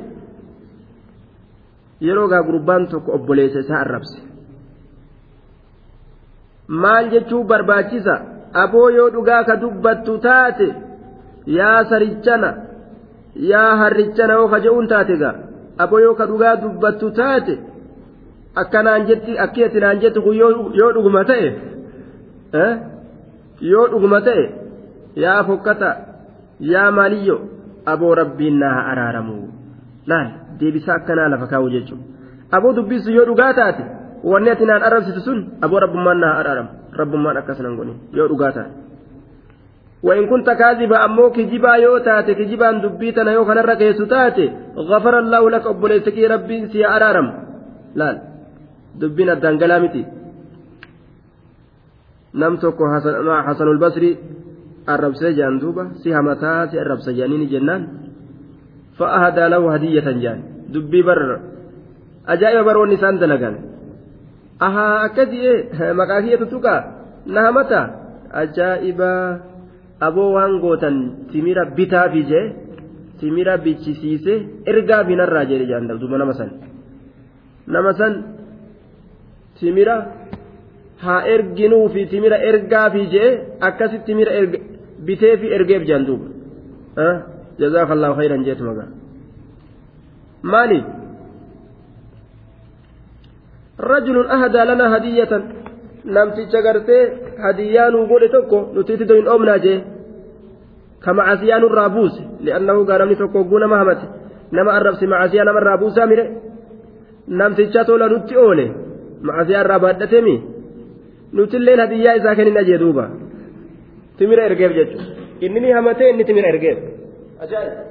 yeroo gaa gurbaan tokko obboleessa isaa arrabse maal jechuu barbaachisa aboo yoo dhugaa ka dubbattu taate yaa sarichana yaa harrichana oo ka je'uun taate gaa aboo yoo ka dhugaa dubbattu taate akkanaan jetti akki naan jettu kun yoo dhuguma ta'e yoo dhuguma ta'e yaa fokkata yaa maaliyyo aboo rabbiin naa araaramu laal deebisaa akkanaa lafa kaa'u jechuudha aboo dubbisu yoo dhugaa taate wanni ati naan arrabsitu sun aboo rabbummaan naa araaramu rabbummaan akkas nan godhin yoo dhugaa taate. وإن كنت كاذبا أمو كجبا يوتات كجبا دبيتنا يو خنر كيسو تاتي غفر الله لك أبو ليسكي ربي سي أرارم لا دبنا الدنقلامتي nam tokko hasanul basri arrabsee jaan duuba si hamataa si arrabsa jaaniini jennaan فأهدى له هدية جان دبي بر. أجايب بر والنسان دلقان. أها أكدي مقاهية تتوكا. نهمتا أجايب أبو وانغوتا تميرا بتا بيجي. timira bichisiise ergaa binarraa jedhe jaan duba nama san nama timira haa erginuu fi timira ergaa fi jee akkasi timira bitee biteefi ergeef jaan duba جزاك الله خيرا جيت مقا مالي رجل أهدى لنا هدية نمتي شقرتي هديان وقولي توكو نتيتي دوين أمنا جي كما عسيان الرابوس لأنه قال نمني توكو قونا مهمت نما الربس مع عسيان من رابوسا ميري نمتي شاتولا نتي أولي مع عسيان رابادتي مي nuti illeen hadiyyaa isaa kennina jee duuba timira ergeef jechuudha inni ni hamatee inni timira ergeef. Ajaa'iba.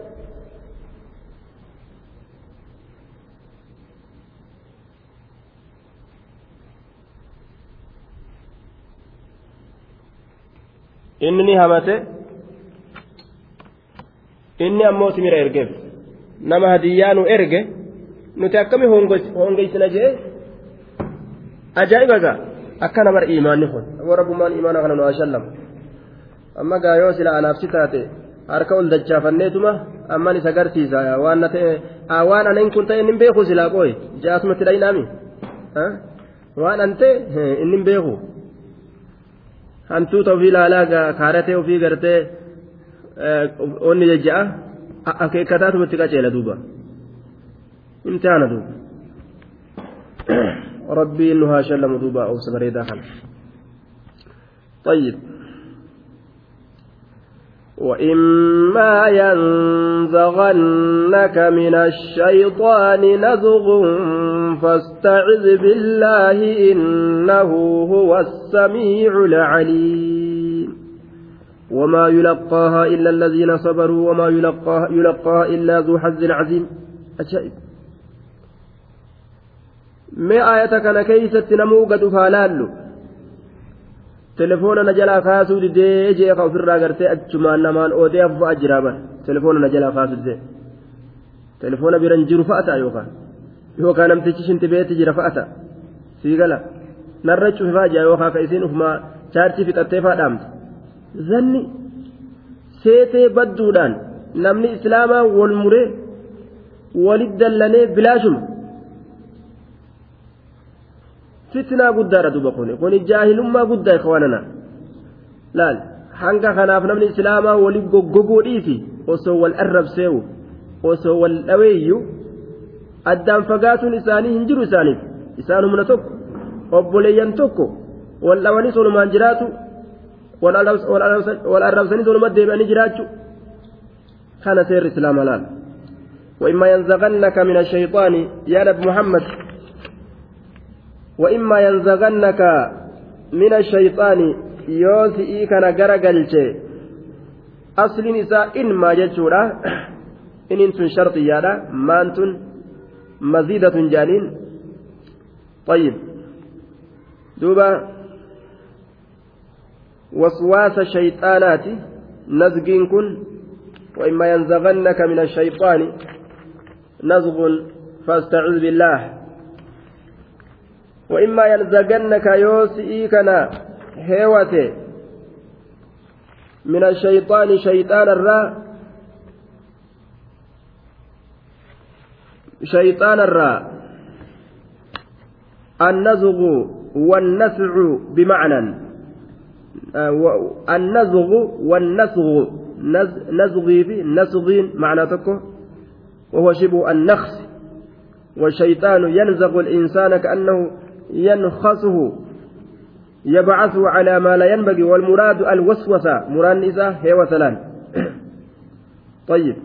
inni ni hamate inni ammoo timira ergeef nama hadiyyaa nu erge nuti akkami hongeysina jee ajaa'iba gaa akka namar imaanni kun aboo rabbummaan imaana kana nu ashallam amma gaa sila anaafsi taate harka ol dachaafanneetuma amman isa garsiisa waan na ta'e waan anan kun ta'e inni beeku silaa qooye jaasumatti dhayinaami waan an ta'e inni beeku hantuuta ofii ilaalaa kaaratee ofii gartee onni jajja'a akeekkataatuma itti qaceela duuba imtihaana duuba rabbiin nu haa shallamu duuba obsa bareedaa kana طيب وإما ينزغنك من الشيطان نزغ فاستعذ بالله إنه هو السميع العليم وما يلقاها إلا الذين صبروا وما يلقاها, يلقاها إلا ذو حظ عظيم أجائب. kana keeysatti namuu gad ufaa laallu telefoona na jalaa kaasuu didee jee ka ofirraa gartee achumaan namaan oodee afuufaa jiraa bara telefoona na jalaa kaasuu didee telefoona biran jiru fa'a ta'a yookaan yookaan namtichi shintibeetti jira fa'a ta'a sii gala narra cufifaa jira yookaan ka isiin ufumaa chaarjii fixattee faa dhaamte zanni seetee badduudhaan namni islaamaa wal muree walit dallanee bilaashuma. Fitnaa guddaadha duba kun kun jaahilummaa guddaa ikwaanana laal hanga kanaaf namni islaamaa wali goggoguu dhiisi osoo wal arrabseewu osoo wal dhaweeyyu addaan fagaatuun isaanii hin jiru isaaniif isaan humna tokko obboleeyyan tokko wal dhawanii solumaan jiraatu wal arrabsanii soluma deebi'anii jiraachu kana seerri islaama laal وإما ينزغنك من الشيطان يا نبي محمد وإما ينزغنك من الشيطان يوسئي كان غرقلت أصل نساء إن ما جتشورا إن انتن شرطيانا ما انتن مزيدة جانين. طيب. دوبا. وسواس الشيطانات نزغين وإما ينزغنك من الشيطان نزغ فاستعذ بالله. وإما ينزغنك يوسئي كنا. هيوته من الشيطان شيطان الرا. شيطان الرا. النزغ والنسع بمعنى. آه، النزغ والنسغ. نزغي في نسغين معنى تكو. وهو شبه النخس والشيطان ينزغ الإنسان كأنه ينخسه يبعثه على ما لا ينبغي والمراد الوسوسة. مراد نساء هي وثلان طيب.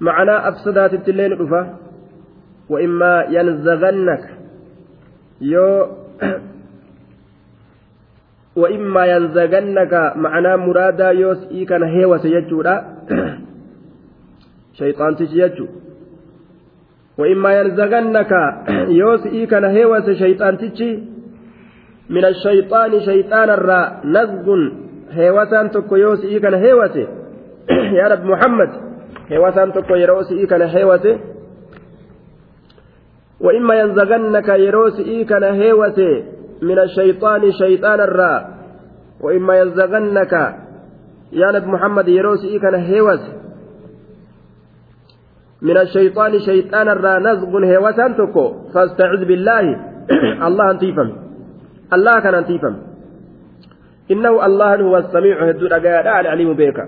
معنى أفسدات التلين رفا وإما ينزغنك. يو. وإما ينزغنك. معنى مرادا يوس إيكان هيوس يجودا شيطان تجي وإما ينزغنك يوس إيكان هيوس شيطان تجي من الشيطان شيطان الراء نزغ هيوسان تكو يوس إيكان هيوس يا رب محمد هيوسان تكو يروس إيكان هيوس وإما ينزغنك يروس إيكان هيوس من الشيطان شيطان الراء وإما ينزغنك يا نبي محمد يروس إيكان هيوس من الشيطان شيطان الراء نزغ هيوسان تكو فاستعذ بالله الله أنتيفم الله كان أنتيفم إنه الله هو السميع هدود العليم بك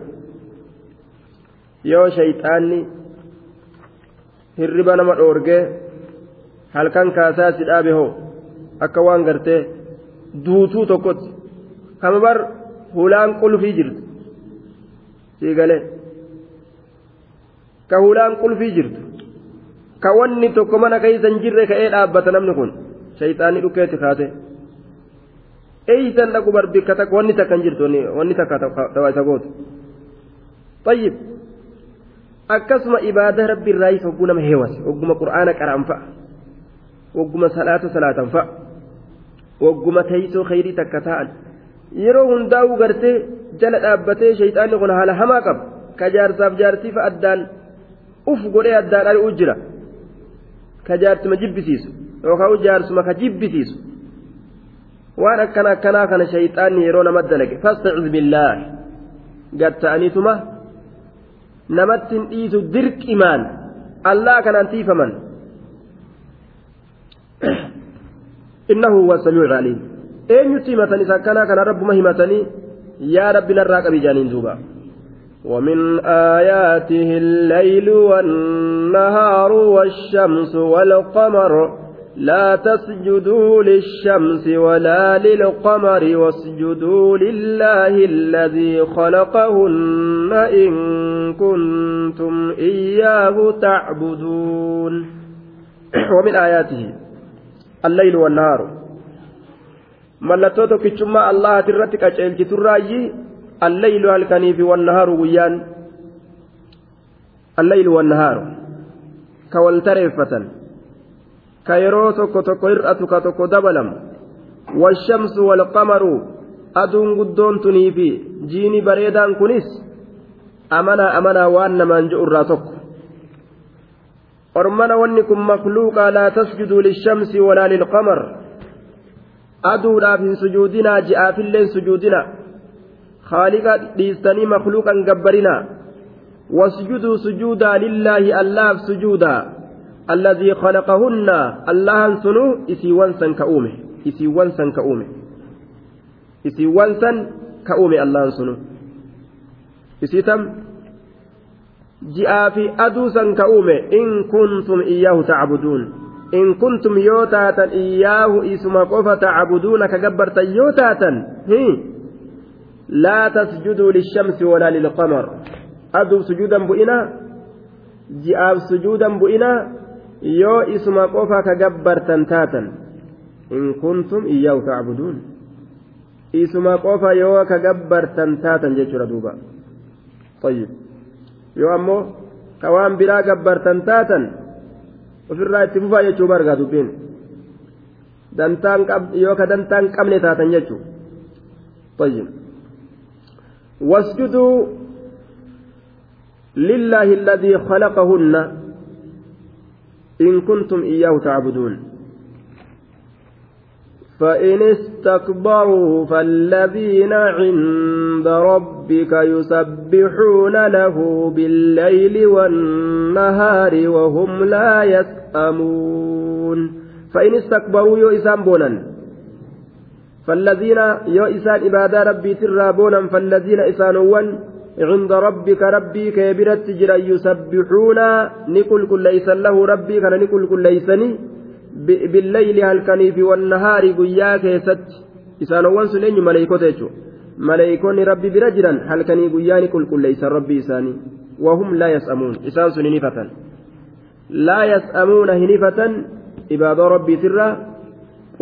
yoo shayxaanni hirriba nama dhoorgee halkan kaasaa si dhaabe hoo akka waan gartee duutuu tokkotti kama bar hulaan qulfii jirtu sii galee ka hulaan qulfii jirtu ka wanni tokko mana keeysan jirre ka'ee dhaabbata namni kun shayxaanni dhukkeetti kaate eeysan dhaqu bar bikka takka wanni takka hin jirtu wanni takka ta'aa isa gootu طيب akkasuma ibaada rabbi irraayis hogguu nama heewase hogguma qur'aana qara'an fa'a hogguma salaata salaatan fa'a hogguma teeysoo khayrii takka ta'an yeroo hundaa'uu gartee jala dhaabbatee shayxaanni kun haala hamaa qaba ka jaarsaaf jaartiif addaan uf godhee addaan ari'uu jira ka jaarsuma jibbisiisu yookaan jaarsuma ka jibbisiisu waan akkana akkanaa kana shayxaanni yeroo nama dalage fastaciz billaah gatta'aniituma namatti hin dhiisu dirqimaan allaa kanaan tiifaman innahu huwa samiicu caliim eenyutti himatan isa akkanaa kana rabbuma himatanii yaa rabbi narraa qabi jaaniin duuba ومن آياته الليل والنهار والشمس والقمر لا تسجدوا للشمس ولا للقمر واسجدوا لله الذي خلقهن إن كنتم إياه تعبدون. ومن آياته الليل والنهار. كتشما الله ترتك أجل تراجي. الليل هلكني في والنهار ويان الليل والنهار tokko tokko hir'atu ka tokko dabalamu washamsu walqamaru aduun guddoon tunii fi jiini bareedaan kunis amanaa amanaa waan namaan je'u irraa tokko ormana wanni kun makluuqaa laa tasjuduu lishamsi walaa lilqamar aduudhaaf hin sujuudinaa ji'aafillee hin sujuudinaa خالقا ديستني مخلوقا جبرنا واسجدوا سجودا لله الله سجودا. الذي خلقهن. الله سنو إسي وانسا كأومه. إسي وانسا كأومه. إسي وانسا كأومه الله سنو. إسي تم جاء في أدوسا كأومه. إن كنتم إياه تعبدون. إن كنتم يوتاتا إياه إسما قفة تعبدون كجبرتا يوتاتا. هي لا تسجدوا للشمس ولا للقمر أدو سجودا بئنا جاء سجودا بئنا qofa ka gabbartan taatan in kuntum iyyaahu tacbuduun isuma qofa yoo ka gabbartan taatan jechuudha duuba طيب ammoo ka waan biraa gabbartan taatan ofirraa itti fufaa jechuu bargaa dubbiin yoo ka dantaan qabne taatan jechuu طيب واسجدوا لله الذي خلقهن إن كنتم إياه تعبدون. فإن استكبروا فالذين عند ربك يسبحون له بالليل والنهار وهم لا يسأمون. فإن استكبروا يو إسان بونا فالذين يو إسان إبادة ربي ترى بونا فالذين إسانوان عند ربك ربي كبرت جرا يسبحون نقول كل ليس له ربي كان نقول كل ليسني بالليل هلكني في والنهار قيا كيست. إسانوان سنين ملائكة ملائكون ربي برجلا هلكني قيا نقول كل ليس ربي إساني. وهم لا يسأمون. إسان سنين لا يسأمون هنفة إبادة ربي ترى.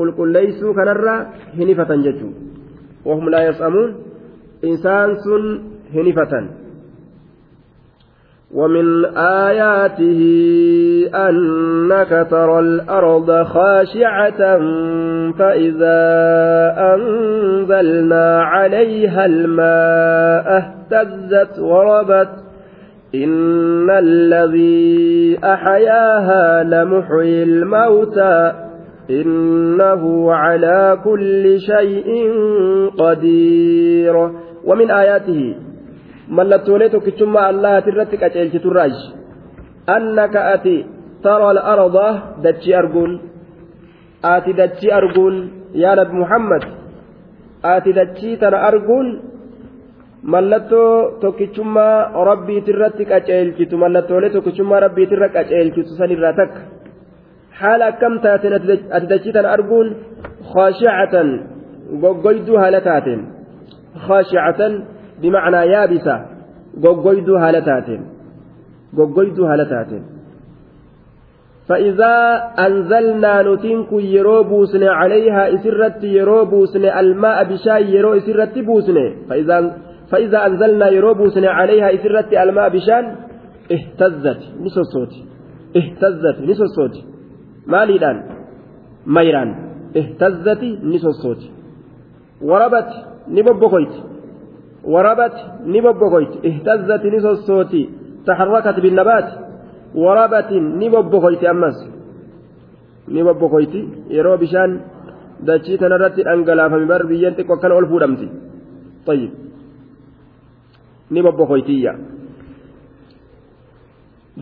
قل قل ليسوا كنرى هنفة ججو وهم لا يسأمون إنسان سن هنفة ومن آياته أنك ترى الأرض خاشعة فإذا أنزلنا عليها الماء اهتزت وربت إن الذي أحياها لمحيي الموتى إنه على كل شيء قدير. ومن آياته ملتوليتك ثم الله ترتك أجلت الراج أنك أتي ترى الأرض دتشي أرجون. آتي دتشي أرجون. يا نبي محمد آتي دتشي ترى أرجون. mallattoo tokkichummaa rabbiitirratti qaceelchitu mallattoolee tokkichummaa rabbiitirra qaceelchitu sanirraa takka haala akkam taateen ati dachiitan arguun khashicatan goggoyduu haala taateen khashicatan bimacnaa yaabisa goggoyduu haala taateen goggoyduu haala taateen فإذا أنزلنا نتنك يرو بوسن عليها إسرت يرو بوسن الماء بشاي يرو إسرت بوسن فإذا فإذا أنزلنا يروبوسن عليها إسرت الماء بشان اهتزت نسوسوت اهتزت نسوسوت ماليدان ميران اهتزت نسوسوت وربت نببكويت وربت نببكويت اهتزت نسوسوت تحركت بالنبات وربت نببكويت أمس نببكويت يرو بشان dachii tanarratti dhangalaafame bar biyyan xiqqoo akkana ol fuudhamti. طيب ni bobbokoytiyya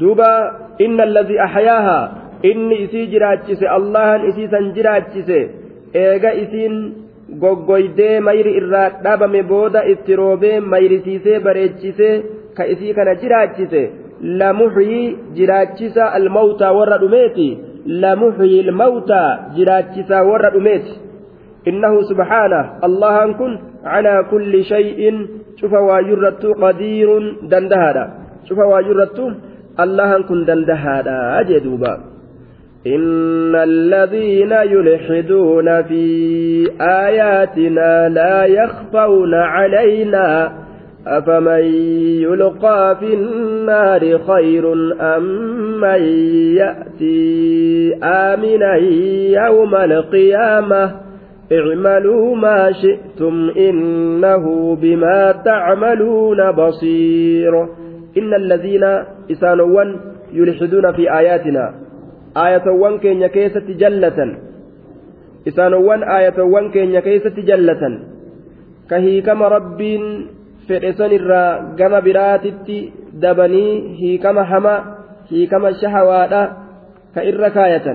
duuba inna alladii axyaahaa inni isii jiraachise allahan isiisan jiraachise eega isiin goggoydee mayri irraa dhabame booda itti roobee mayrisiisee bareechisee ka isii kana jiraachise lamuxyii jiraachisa almawtaa warra dhumeeti lamuxyii ilmawtaa jiraachisa warra dhumeeti innahu subxaanah allahan kun calaa kulli shay'in cufa waayurrattu qadiirun dandahaadha cufa waayurrattu allahan kun dandahaadha jee duuba إن الذين يلحدون في آياتنا لا يخفون علينا أفمن يلقى في النار خير أم من يأتي آمنا يوم القيامة اعملوا ما شئتم إنه بما تعملون بصير إن الذين إسانوا يلحدون في آياتنا آية كين كيسة جلة إسانوا آية كين كيسة جلة كهي كما رب فإسان الرا كما براتتي دبني هي كما حما هي كما شهوادا كإركاية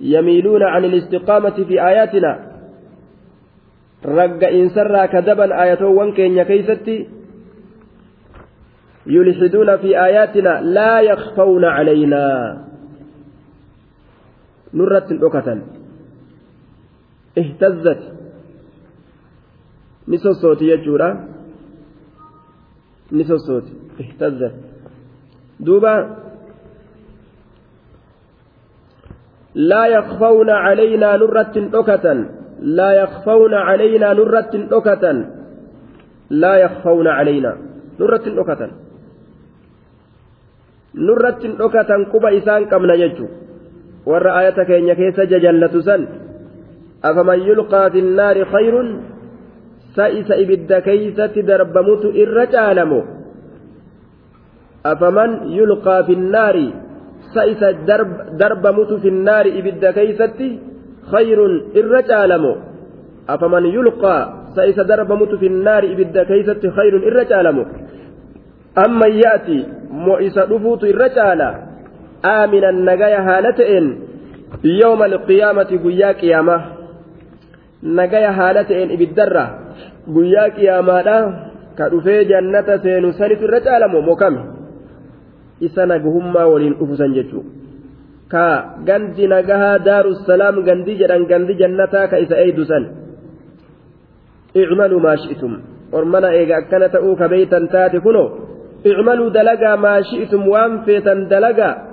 يميلون عن الاستقامة في آياتنا رق إنسرا كذبا آياتوان كين كيستي يلحدون في آياتنا لا يخفون علينا نرة أكة اهتزت. نسو الصوت يجورا. نسو الصوت اهتزت. دوبا. لا يخفون علينا نرة أكة لا يخفون علينا نرة أكة لا يخفون علينا نرة أكة نرة أكة كوبا إسان كمنا يجو. ور آية كين كيس ججلة سن أفمن يلقى في النار خير سئس إبد كيسة دربمت إرجالمو أفمن يلقى في النار سئس درب دربمت في النار إبد كيستي خير الرجالم أفمن يلقى سئس دربمت في النار إبد كيستي خير الرجالم أما يأتي مؤس رفوت الرجال آمنا نجايا هالتئن yawma alqiyaamati guyyaa qiyaamaa nagaya haala ta'een ibiddarra guyyaa qiyaamaadha ka dhufee jannata seenu sanitu irra caalamu mokame isa nagahummaa waliin dhufusan jechuu ka gandi nagahaa daarussalaam gandi jedhan gandi jannataa ka isa eeydu san icmaluu maa shi'tum ormana eega akkana ta'uu ka beeytan taate kunoo icmaluu dalagaa maa shi'tum waan feetan dalagaa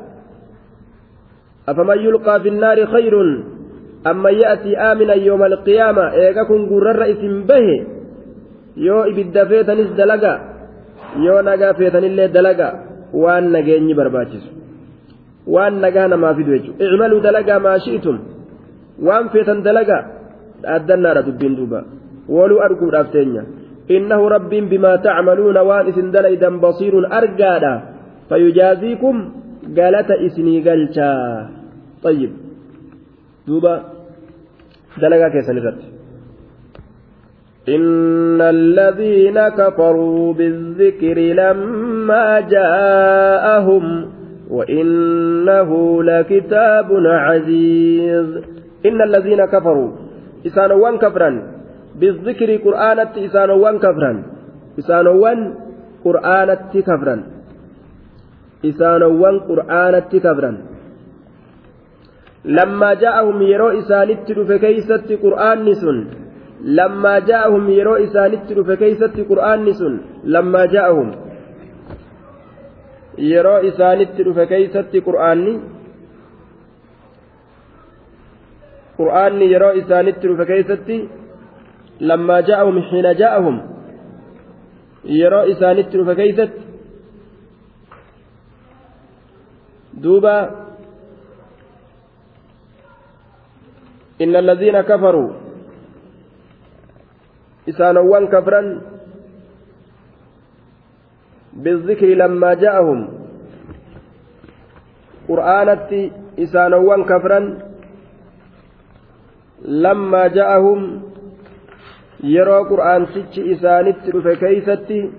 أفمن يلقى في النار خير أما يأتي آمنا يوم القيامة؟ إيغا كن قرر اسم به. يو إبد فيتنس دلقا يو نقا فيتن اللي دلقا وان نقيني برباتس وان نقانا ما في دوجو اعملوا دلقا ما شئتم. وان فيتن دلقا أدنا ردبين دوبا. ولو أركب رافتين إنه رب بما تعملون وان اسم دليدا بصير أرقادا. فيجازيكم قالت إسني قلتا طيب. دوبا دلقا كيسان الرد إن الذين كفروا بالذكر لما جاءهم وإنه لكتاب عزيز. إن الذين كفروا إسانوان كفرا بالذكر قرآنة إسانوان كفرا إسانوان قرآنة كفرا إسانوان قرآنة كفرا لما جاءهم يرو إسانت فكيست قرآن سن لما جاءهم يرو إسانت فكيست قرآن سن لما جاءهم يرو إسانت فكيست قرآن قرآن يرو إسانت فكيست لما جاءهم حين جاءهم يرو إسانت فكيست دوبا إن الذين كفروا إسانوان كفرا بالذكر لما جاءهم قرآنت إسانوان كفرا لما جاءهم يرى قرآن سج إسانت رفي كيستي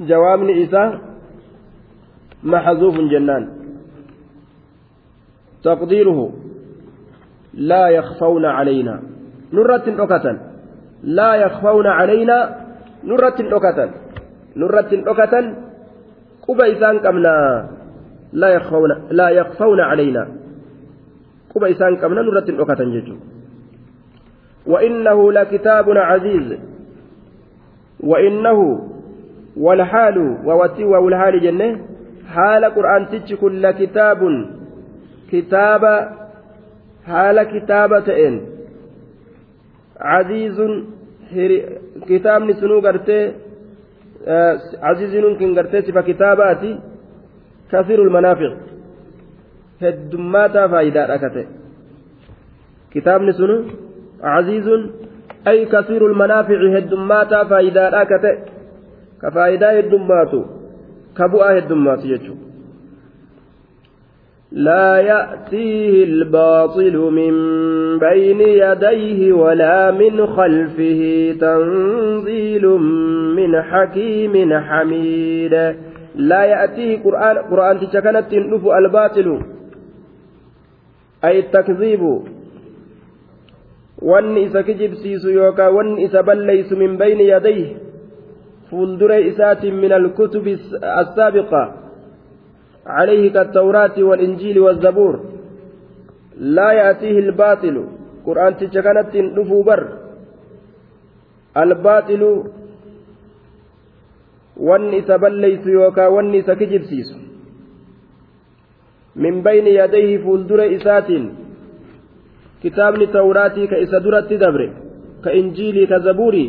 جواب إساء محذوف جنان. تقديره لا يخفون علينا. نرة أكة لا يخفون علينا. نرة أكة نرة أكة قبا إسان كمنا لا يخفون لا يخفون علينا. قبا إسان كمنا نرة أكة ججو وإنه لكتاب عزيز. وإنه والحال ووتي والحال جنة. حال قرآن تج كل كتاب kitaaba haala kitaaba ta'een caziizun kitaabni sunuu gartee caziizinuun kin gartee sifa kitaabaati kasiirul manaafiq heddummaataa faayidaadha ka ta'e. Kitaabni sunu caziizun ay kasiirul manaafici heddummaataa faayidaadha ka ta'e. Ka faayidaa heddummaatu ka bu'aa heddummaatu jechuudha لا يأتيه الباطل من بين يديه ولا من خلفه تنزيل من حكيم حميد لا يأتيه قرآن قرآن تشكنت نفو الباطل أي التكذيب wanni isa kijibsiisu yookaan wanni isa balleeysu min bayni yadayhi fuuldura isaatiin min alkutubi assaabiqa عليه كالتوراة والإنجيل والزبور لا يأتيه الباطل قرآن تشكنت نفو بر الباطل kijibsiisu min bayni yadayhi fuuldura isaatiin kitaabni tawraatii ka isa duratti dabre ka injiilii ka zabuurii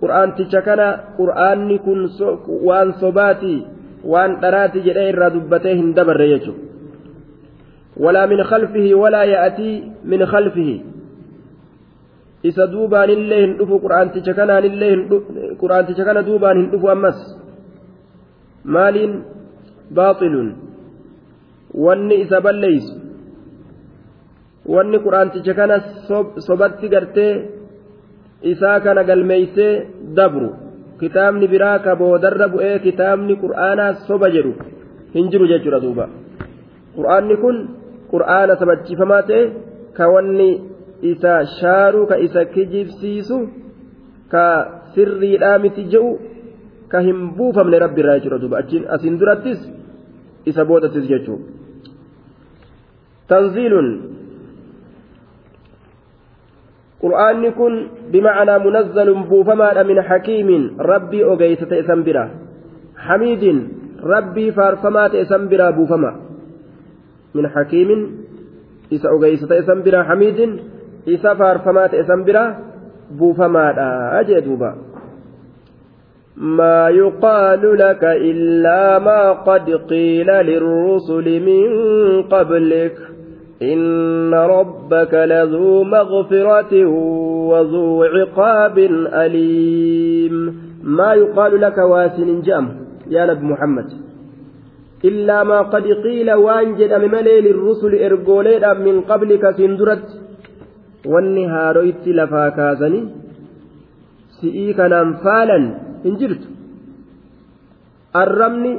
qur'aanticha kana qur'aanni kun waan sobaatii waan dharaati jedhee irraa dubbatee hin dabarre jechuudha walaa min khalfihi walaa ya'atii min khalfihi isa duubaanillee hin dhufu qur'aanticha kanaanillee qur'aanticha kana duubaan hin dhufu ammas maaliin baaxilun wanni isa balleeysu wanni qur'aanticha kana sobatti gartee isaa kana galmeeysee dabru kitaabni biraa ka boodarra bu'ee kitaabni qur'aanaa soba jedhu hin jiru jechuudha duuba. Qur'aanni kun qur'aana sabachiifamaa ta'e ka wanni isa shaaruu ka isa kijibsiisu ka sirriidhaa miti je'u ka hin buufamne rabbi irraa jechuudha duuba. Achiin asiin durattis isa boodattis jechuudha. Tanziilun ta'e san bira hamiidin rabbii faarfamaa ta'e san biraa buufama min hakiimin isa ogeysa ta'e san biraa hamiidin isa faarfamaa ta'e san biraa buufamaadha jee duuba ما يقال لك إلا ما قد قيل للرسل من قبلك إن ربك لذو مغفرة وذو عقاب أليم ما يقال لك واسن جام يا نبي محمد. إلا ما قد قيل وانجد مملي للرسل إرقوليدا من قبلك سندرت. والنهارويت لفاكازني سئيك ننفالا إنجرت الرمني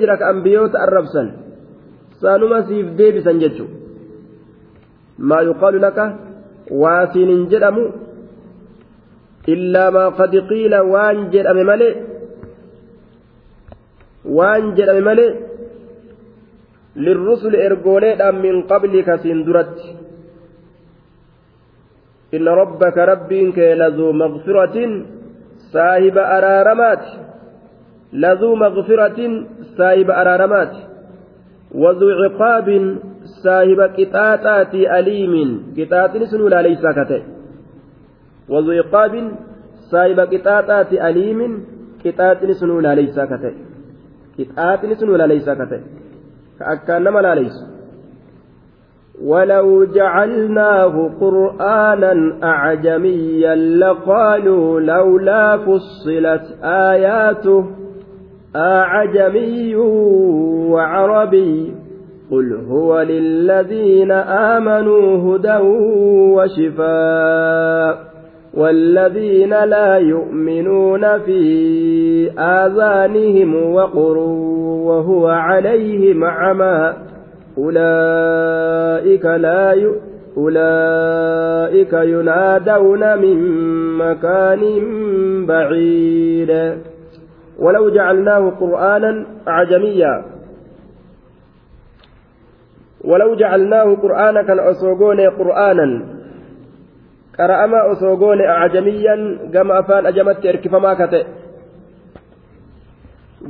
jira ka ambiyoota arrabsan deebisan jechuun maa yuqaalu laka waa siin hin jedhamu illaa maa qad qiila waan jedhame malee waan jedhame malee lirrusuli ergooleedhaan min qablika siin duratti inna rabbaka rabbiin kee lazuu maqfiratin saahiba araaramaati lazuu maqfiratin saahiba araaramaati وذو عقاب صاحب قطاطات أليم. قطاط سنو لا ليس كته وذو عقاب صاحب قطاطات أليم. قطاط سنو لا ليس كته قطاط سنو لا ليس كته كأكانما لا ليس. ولو جعلناه قرآنا أعجميا لقالوا لولا فصلت آياته أعجمي وعربي قل هو للذين آمنوا هدى وشفاء والذين لا يؤمنون في آذانهم وقر وهو عليهم عمى أولئك لا ي... أولئك ينادون من مكان بعيد ولو جعلناه قرآنا أعجميا. ولو جعلناه قرآنا كان أسوغون قرآنا. قرأما أسوغون أعجميا. كما أفان أجمت إركفما كتئ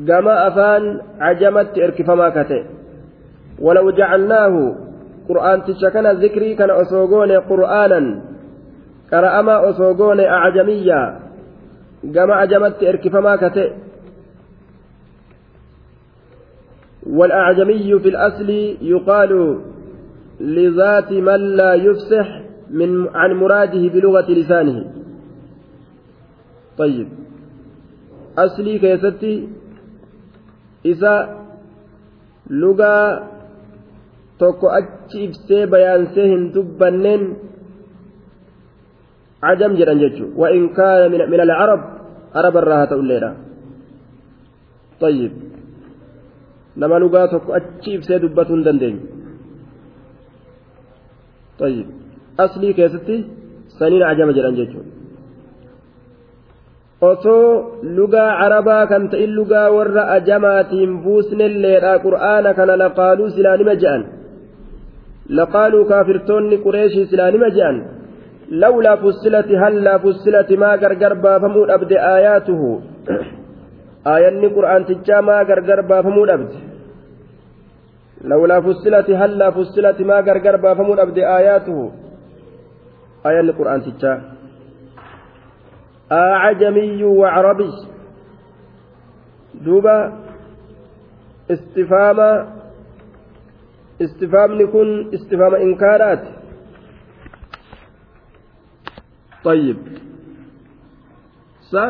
كما أفان عجمت إركفما كتئ ولو جعلناه قرآن تشكنا ذكري كان أسوغون قرآنا. قرأما أسوغون أعجميا. كما أجمت إركفما كتئ والأعجمي في الأصل يقال لذات من لا يفسح من عن مراده بلغة لسانه. طيب. أصلي كيستي إذا لغة achi ibsee bayaansee hin dubbanneen عجم جران جتشو وإن كان من, العرب عرب الراحة الليلة. طيب. nama dhugaa tokko achi ibsee dubbatuu hin dandeenye. Aslii keessatti saniin ajama jedhan jechuudha. Osoo lugaa arabaa kan ta'in lugaa warra ajamaatiin buusnelleedha qur'aana kana laqaaluu silaa nima je'an. Laqaaluu kaafirtoonni qureeshii silaa nima je'an. Lawlaa fussilati hallaa fussilati maa gargar baafamuu dhabde aayaatuhu. aayanni qur'aantichaa maa gargar baafamuu dhabde لولا فصلت هلا فصلت ما غرغر بافمون أبدي آياته آية القرآن تجا أعجمي وعربي دوبا استفهام استفهام نكون استفهام إنكارات طيب سا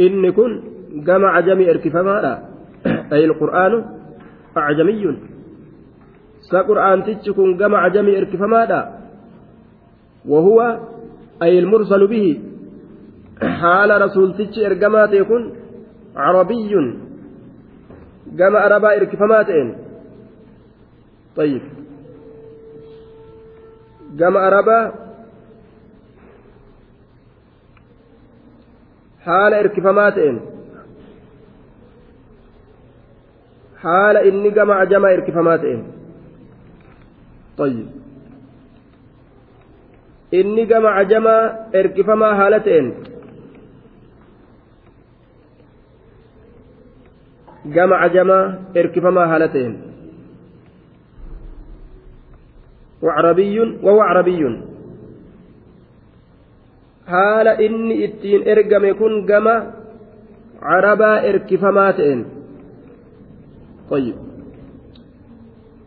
إن كن جمع جميع اركفما أي القرآن أعجمي. سقرآن تجكم جمع عجمي اركفمادا وهو أي المرسل به. حال رسول تج إرجمات يكون عربي. arabaa irkifamaa ta'een طيب. arabaa haala irkifamaa ta'een haala inni gama ajamaa irkifamaa ta'e inni gama ajamaa erkifamaa haala ta'een. Gama ajamaa erkifamaa haala ta'een. Wacrabiyyuun wawa carabiyyuun haala inni ittiin ergame kun gama carabaa erkifamaa ta'een. طيب.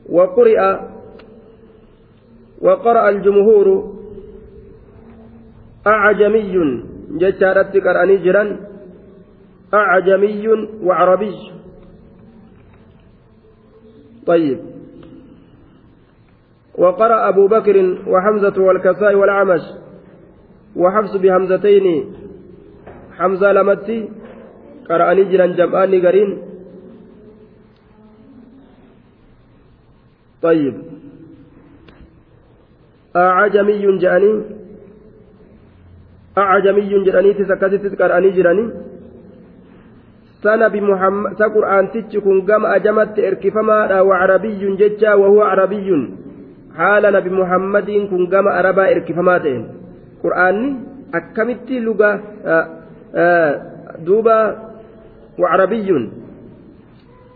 وقرئ وقرأ الجمهور أعجمي جتارت قرأني جرا أعجمي وعربي. طيب. وقرأ أبو بكر وحمزة والكساء والعمش وحفص بهمزتين حمزة لمتي قرأني جرا جمعان قرين طيب. أعجمي جاني. أعجمي جاني جراني سنة بمحمد أجمت إركفما وعربي ججا وهو عربي. حال نبي محمد كن أربا qur'aanni akkamitti luga duuba wacrabiyyuun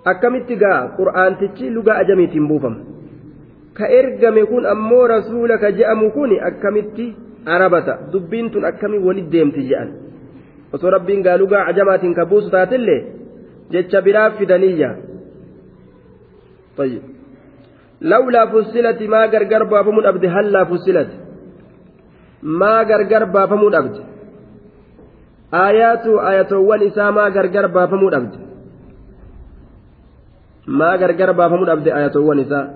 akkamitti gaa qur'aantichi luga ajamiitiin buufama ka ergame kun ammoo rasuula ka je'amu kun akkamitti arabata? Dubbiin tun akkamiin walit deemti je'an? Osoo rabbiin gaalugaa ajamaatiin ka buusu taatillee jecha biraa fidaniyya lawlaa fussilati maa gargar baafamuu dhabde hallaa fussilati maa gargar baafamuu dhabde aayaatu ayatoowwan isaa maa gargar baafamuu dhabde maa gargar baafamuu dhabde ayatoowwan isaa?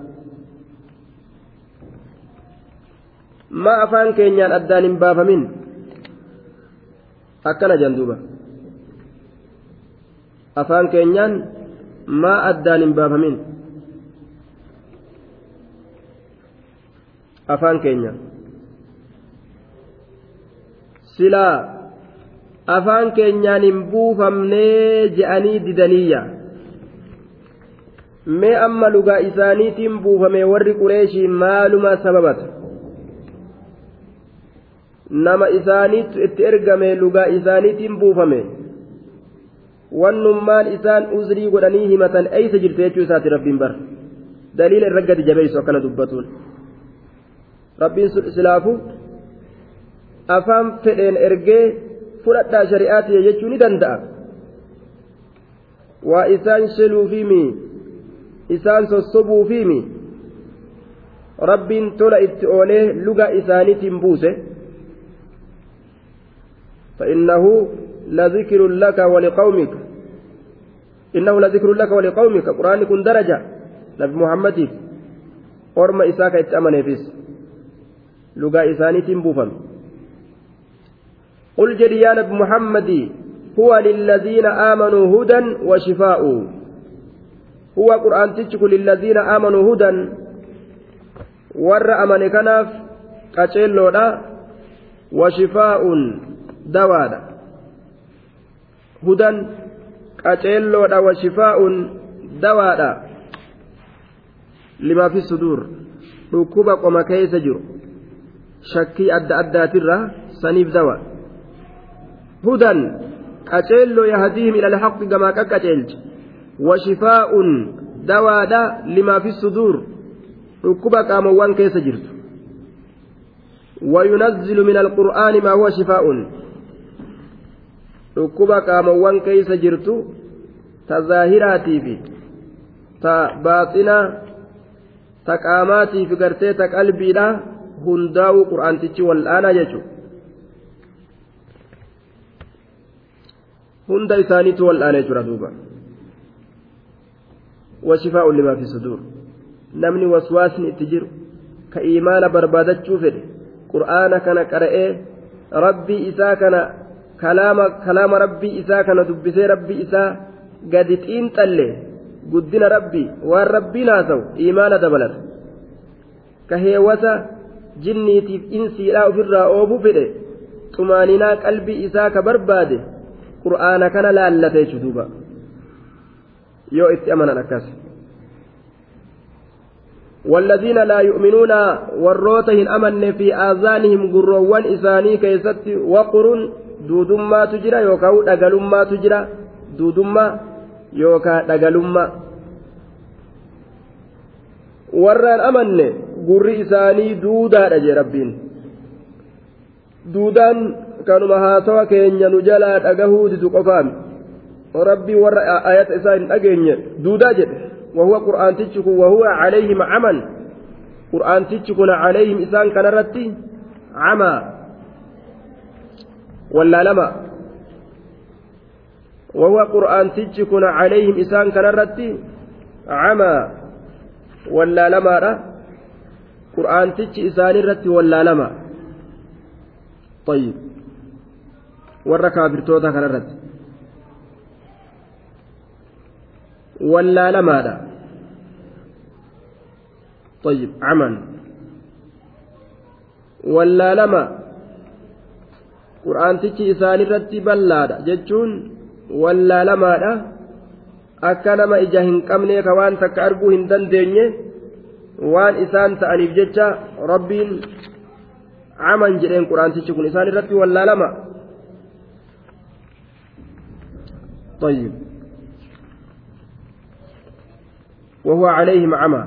Maa afaan keenyaan addaan hin baafamin akkana janduuba afaan keenyaan maa addaan hin baafamin afaan keenyaan silaa afaan keenyaan hin buufamnee je'anii didaniyya mee amma lugaa isaaniitiin buufame warri qureeshii maaluma sababata nama isaaniitu itti ergame lugaa isaaniitiin buufame wannummaan isaan uzrii godhanii himatan eeysa jirte jechuu isaati rabbiin bar daliila irra gadi jabeessu akkana dubbatuun rabbiin silaafu afaan fedheen ergee fudhadhaa shari'aati jechuu ni danda'a waa isaan sheluufiimi isaan sossobuufiimi rabbiin tola itti oolee luga isaaniitiin buuse فإنه لذكر لك ولقومك. إنه لذكر لك ولقومك. قرآن كن درجة. نبي محمد. أرم إساك اتأمن فيس. لقى إساني تنبوفا قل جري يا نبي محمد. هو للذين آمنوا هدى وشفاء. هو قرآن تشك للذين آمنوا هدى. ور أمن كناف. قتل وشفاء. Dawaadha hudan qaceelloodha wa shifaa'un dawaadha limaa fi suduur dhukkuba qoma keessa jiru shakkii adda addaatirra saniif dawa hudan qaceelloo yahdiihim ila alhaqi gamaa qaqqaceelchi wa shifaa'un dawaadha limaa fi suduur dhukkuba qaamowwan keessa jirtu وينزل من القرآن ما هو شفاء dhukkuba qaamowwan keeysa jirtu ta zaahiraatii fi ta baaxinaa ta qaamaatii fi gartee ta qalbiidha hundaa'uu qur'aantichi wal'aanaa jechu hunda isaaniitu wal'aana jechuudha duuba washifaa'u limaa fi suduur namni waswaasni itti jiru ka iimaana barbaadachuu fedhe qur'aana kana qara'ee rabbii isaa kana kalaama rabbii isaa kana dubbisee rabbii isaa gadi xiinxalle guddina rabbii waan rabbiin haa ta'u imaana dabalata ka heewwata jinniitiif insiidhaa ofirraa oobuu fedhe xumaaninaa qalbii isaa ka barbaade qur'aana kana laallate jechuudha yoo itti amanan akkas. والذين لا يؤمنون والروتهن أمن في آذانهم قروان إساني كيست وقر duudummaatu jira yookaan dhagalummaatu jira. Duudummaa yookaan dhagalummaa. warraan amanne gurri isaanii duudaadha jee rabbiin. Duudaan kanuma haasawa keenya nu jalaa dhagahuu didu qofaami. Rabbii warra ayata isaa hin dhageenye duudaa jedhe. Wahuwa qur'aantichi kun wahuwa calayhim aman qur'aantichi kun calayhim isaan kanarratti camaa. ولا لما. وهو قرآن تجكو عليهم إسان كان رتي عمى ولا لما قرآن تج إسان رتي ولا لما. طيب. برتوتا كان رتي wallaalamaadha طيب. عمل. wallaalama qur'aantichi isaan irratti ballaadha jechuun wallaalamaadha akka nama ija hin qabne ka waan takka arguu hin dandeenye waan isaan ta'aniif jecha rabbiin caman jedheen qur'aantichi kun isaan irratti wallaalama طيب وهو عليهم عمى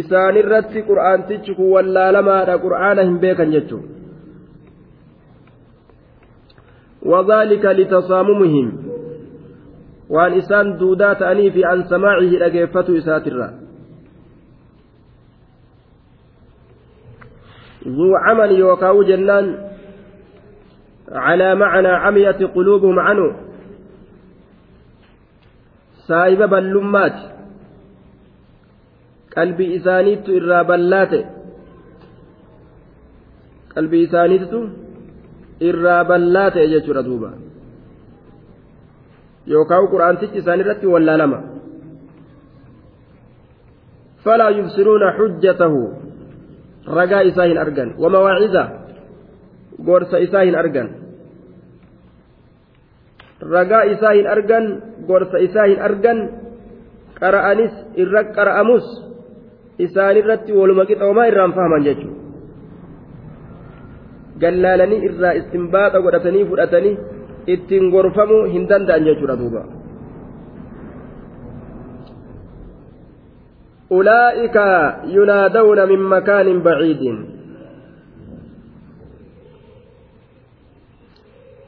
isaan irratti qur'aantichi kun wallaalamaadha qur'aana hin beekan jechuun وذلك لتصاممهم. وان إسان دودا تأني في عن سماعه دغيفتو اساترا ذو عمل يوكاو جنان على معنى عمية قلوبهم عنه. saahiba ballummaati qalbii isaaniittu irraa ballaa ta'e qalbii isaaniittu irraa ballaa ta'e jechuudha duuba yookaan quraantichi isaan irratti wallaalama yubsiruuna xujjatahu ragaa isaa hin argan wamawaaciza gorsa isaa hin argan ragaa isaa hin argan gorsa isaa hin argan qara'anis irra qara'amus isaanirratti waluma qixoomaa irraan fahaman jechuudha gallaalanii irraa istinbaaxa godhatanii fudhatanii ittiin gorfamuu hin danda'an jechuudha duuba. أولئك ينادون من مكان بعيد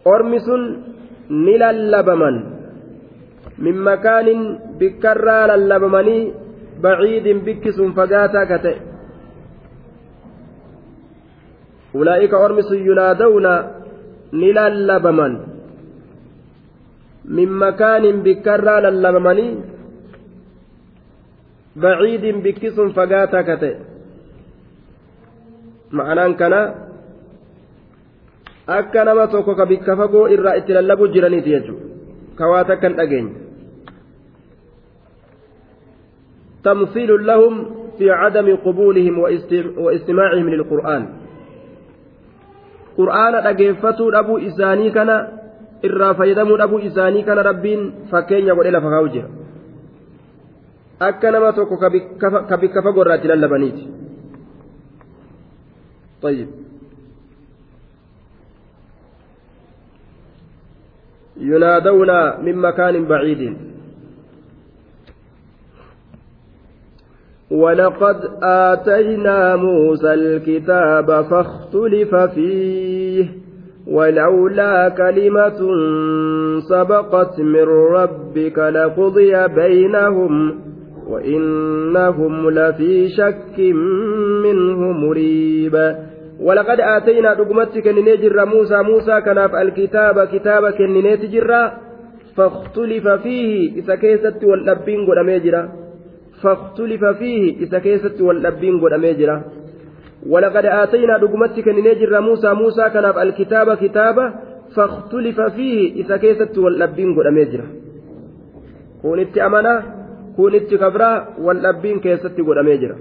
أرمس ni lallabaman min makaanin bikkarraa lallabamanii baciidin bikki sun fagaataa ka ta'e ulaa'ika ormi sun yunaadawna ni lallabaman min makaanin bikkarraa lallabamanii baciidin bikki sun fagaataa ka ta'e ma'anaan kanaa akka nama tokko ka bikka fagoo irraa itti lallabuu jiraniiti jechuudha kawaa takka hin dhageenye تمثيل لهم في عدم قبولهم واستماعهم للقرآن قرآن أجيفتو أبو إساني كان إرى فيدمو أبو إساني كان ربين فكين يقول إلى فهوجه أكنما توكو كبك فقرات للبنيت طيب ينادون من مكان بعيد ولقد آتينا موسى الكتاب فاختلف فيه ولولا كلمة سبقت من ربك لقضي بينهم وإنهم لفي شك منه مريب. ولقد آتينا دقمتك كنني موسى موسى كناف الكتاب كتاب كنني تجرا فاختلف فيه. إذا كيست واللبين قد فاختلف فيه إذا كيست واللبين قد أميجرا. ولقد آتينا دقمتك كنني موسى موسى كناف الكتاب كتابا فاختلف فيه إذا كيست واللبين قد أميجرا. kun itti kabraa wal dhabbiin keessatti godhamee jira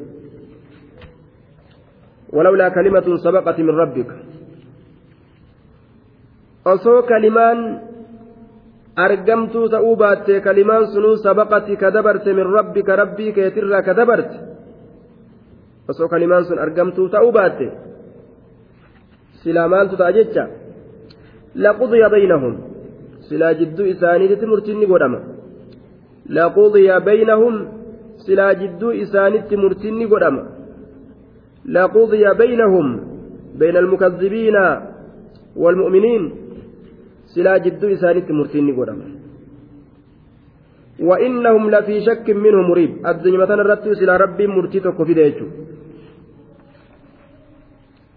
ولولا كلمة سبقت من ربك. osoo kalimaan argamtuu ta'uu baatte kalimaan sunuu sabaqati ka dabarte min rabbika rabbii keetirraa ka dabarte osoo kalimaan sun argamtuu ta'uu baatte silaa maaltu ta'a jecha laqudiya baynahum silaa jidduu isaaniitti murtiin ni godhama laqudiya baynahum silaa jidduu isaanitti murtiin ni godhama laqudiya baynahum bayna almukazzibiina والمؤمنين silaa jidduu isaanitti murtiin ni godhama وإنهم لفي شك منه مريب الدنيا مثلا رتو سلا ربي مرتي تكو في ديتشو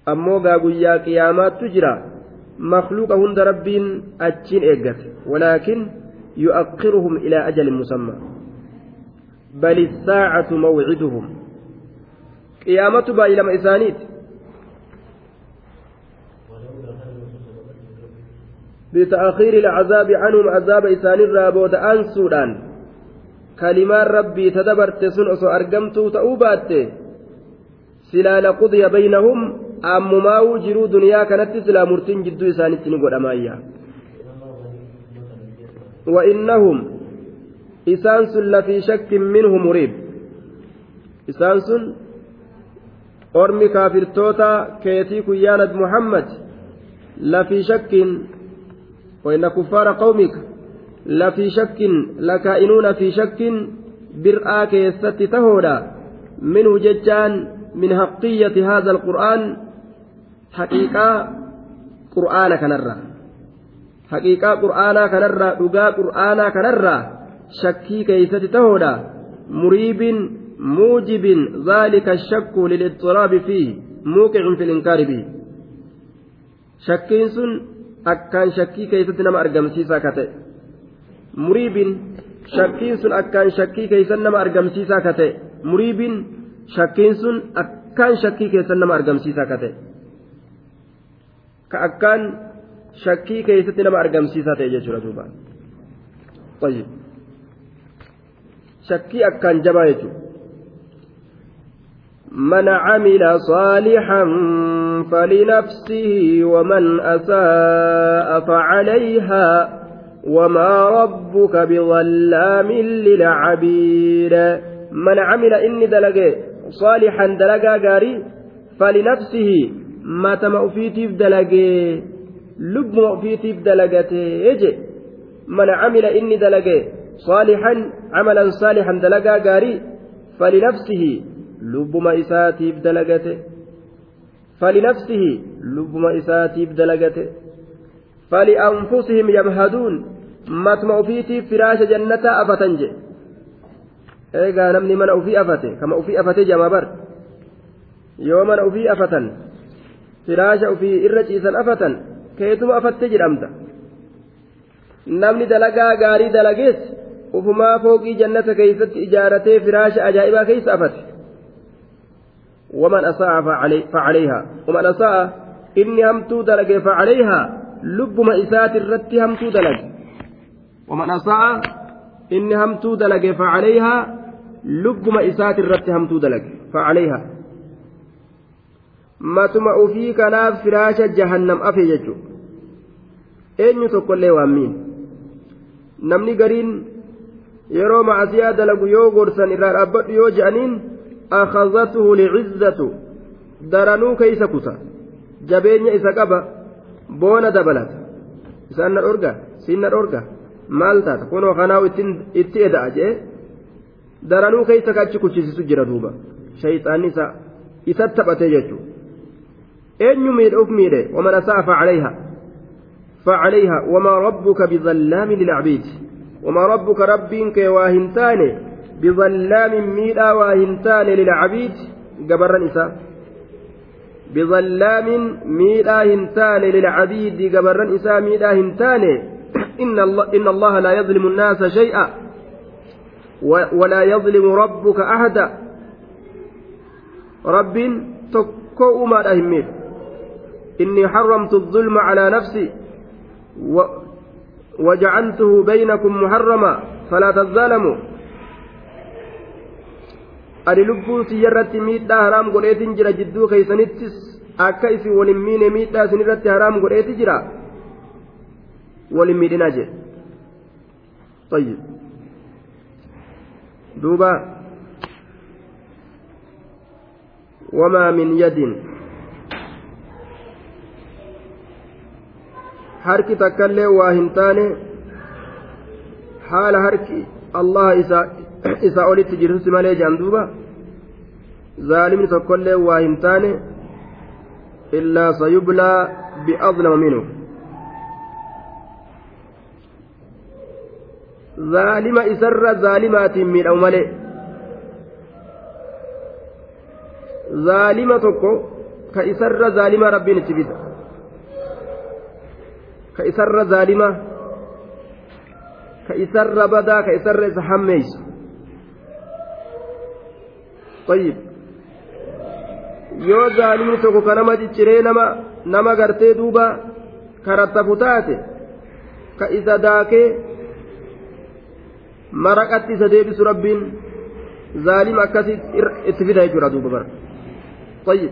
أمو قاقويا قيامات تجرى مخلوق هند ربين أتشين إيقت ولكن يؤخرهم إلى أجل مسمى بل الساعة موعدهم قيامة بايلما إسانيت بتأخير العذاب عنهم عذاب إسان الرابود أنسودان كلمات ربي تدبرت سن أسو أرقمتو تأوبات. سلا لقضي بينهم أمما وجروا دنيا كانت سلا مرتين جدو إسان التنقل أمايا. وإنهم إسان سن لفي شك منه مريب. إسان سن أرمي كافر توتا كيتي كيانة محمد لفي شك وإن كفار قومك لفي شك لكائنون في شك برآ كيست تهودا. منه ججان من حقية هذا القرآن. حقيقة قرآن كنرى. حقيقة قرآن كنرى. دقاء قرآن كنرى. شكي كيست مريب موجب. ذلك الشك للاضطراب فيه. موقع في الإنكار به. شكين akkaan shakkii keessatti nama argamsiisaa ka ta'e muriibin shakkiin sun akkaan shakkii keessan nama argamsiisaa ka ta'e muriibin shakkiin sun akkaan shakkii keessan nama argamsiisaa ka ta'e ka akkaan shakkii keessatti nama argamsiisaa ta'e jechuudha duuba shakkii akkaan jabaa jechuudha. من عمل صالحا فلنفسه ومن أساء فعليها وما ربك بظلام للعبيد. من عمل إني دلقي صالحا دلقا قاري فلنفسه ما تم أفيتيف دلقي لب أفيتيف دلقته. يجي من عمل إني دلقي صالحا عملا صالحا دلقا قاري فلنفسه lubbuma isaatiif dalagate. Falinafsihi lubbuma isaatiif dalagate. Falianfusihim yamhaduun matuma ufiitiif firaasha jannataa afatan je. Eegaa namni mana ufii afate kama ufii afate jama bar. Yoo mana ufii afatan firaasha ufii irra ciisan afatan keetuma afatte jedhamta. Namni dalagaa gaarii dalagees ufumaa fooqii jannata keeysatti ijaaratee firaasha ajaa'ibaa keeysa afate ومن أساء فعليها. ومن أساء إني همتو دلق فعليها. لب مئسات الرت همتو دلق. ومن أساء إني همتو دلق فعليها. لب مئسات الرت همتو دلق. فعليها. ما تمع في كناف فراش جهنم أفي يجو eenyu tokkollee waammiin namni gariin yeroo macasiyaa dalagu yoo gorsan irraa dhaabbadhu yoo أخذته لعزة dabalata isaan na dhorga siin na dhorga maal taata kunoo kanaawu itti eda'a jee daranuu keeysa ka achi kuchisisu jira duuba shayxaanni isa isa taphatee jechuu eenyu miidhe uf miidhe waman asa'a facalayha فعليها وما ربك بظلام للعبيد وما ربك ربك واهنتان بظلام ميلا واهنتان للعبيد قبر نساء بظلام ميلا هنتان للعبيد قبر نساء ميلا هنتان. إن الله, إن الله لا يظلم الناس شيئا ولا يظلم ربك أحدا. رب تكو ما أهميت إني حرمت الظلم على نفسي و وجعلته بينكم محرما falaa tazaalamu ani lubbuu siyyarratti miidhaa haraam godheetin jira jidduu keeysanittis akka isin walin miine miidhaa isinirratti haraam godheeti jira walin miidhinaa jedhe طيب دوبا وما من يد harki takkaillee waa hin taane haala harki allah isaa olitti jirtusi malee jedhan duuba zaalimni tokkollee waa hin taane illaa sayublaa bi'adlama minhu zaalima isarra zaalimaatiin miidhamu malee zaalima tokko ka isarra zaalima rabbiin itti fida ka isarra zaalima ka isarra badaa ka isarra isa hammeeysu طيب yoo zaalimni tokko ka nama cicciree nama gartee duuba karattafu taate ka isa daakee maraqatti isa deebisu rabbiin zaalima akkasii itti fida jechuudha duuba bara طيب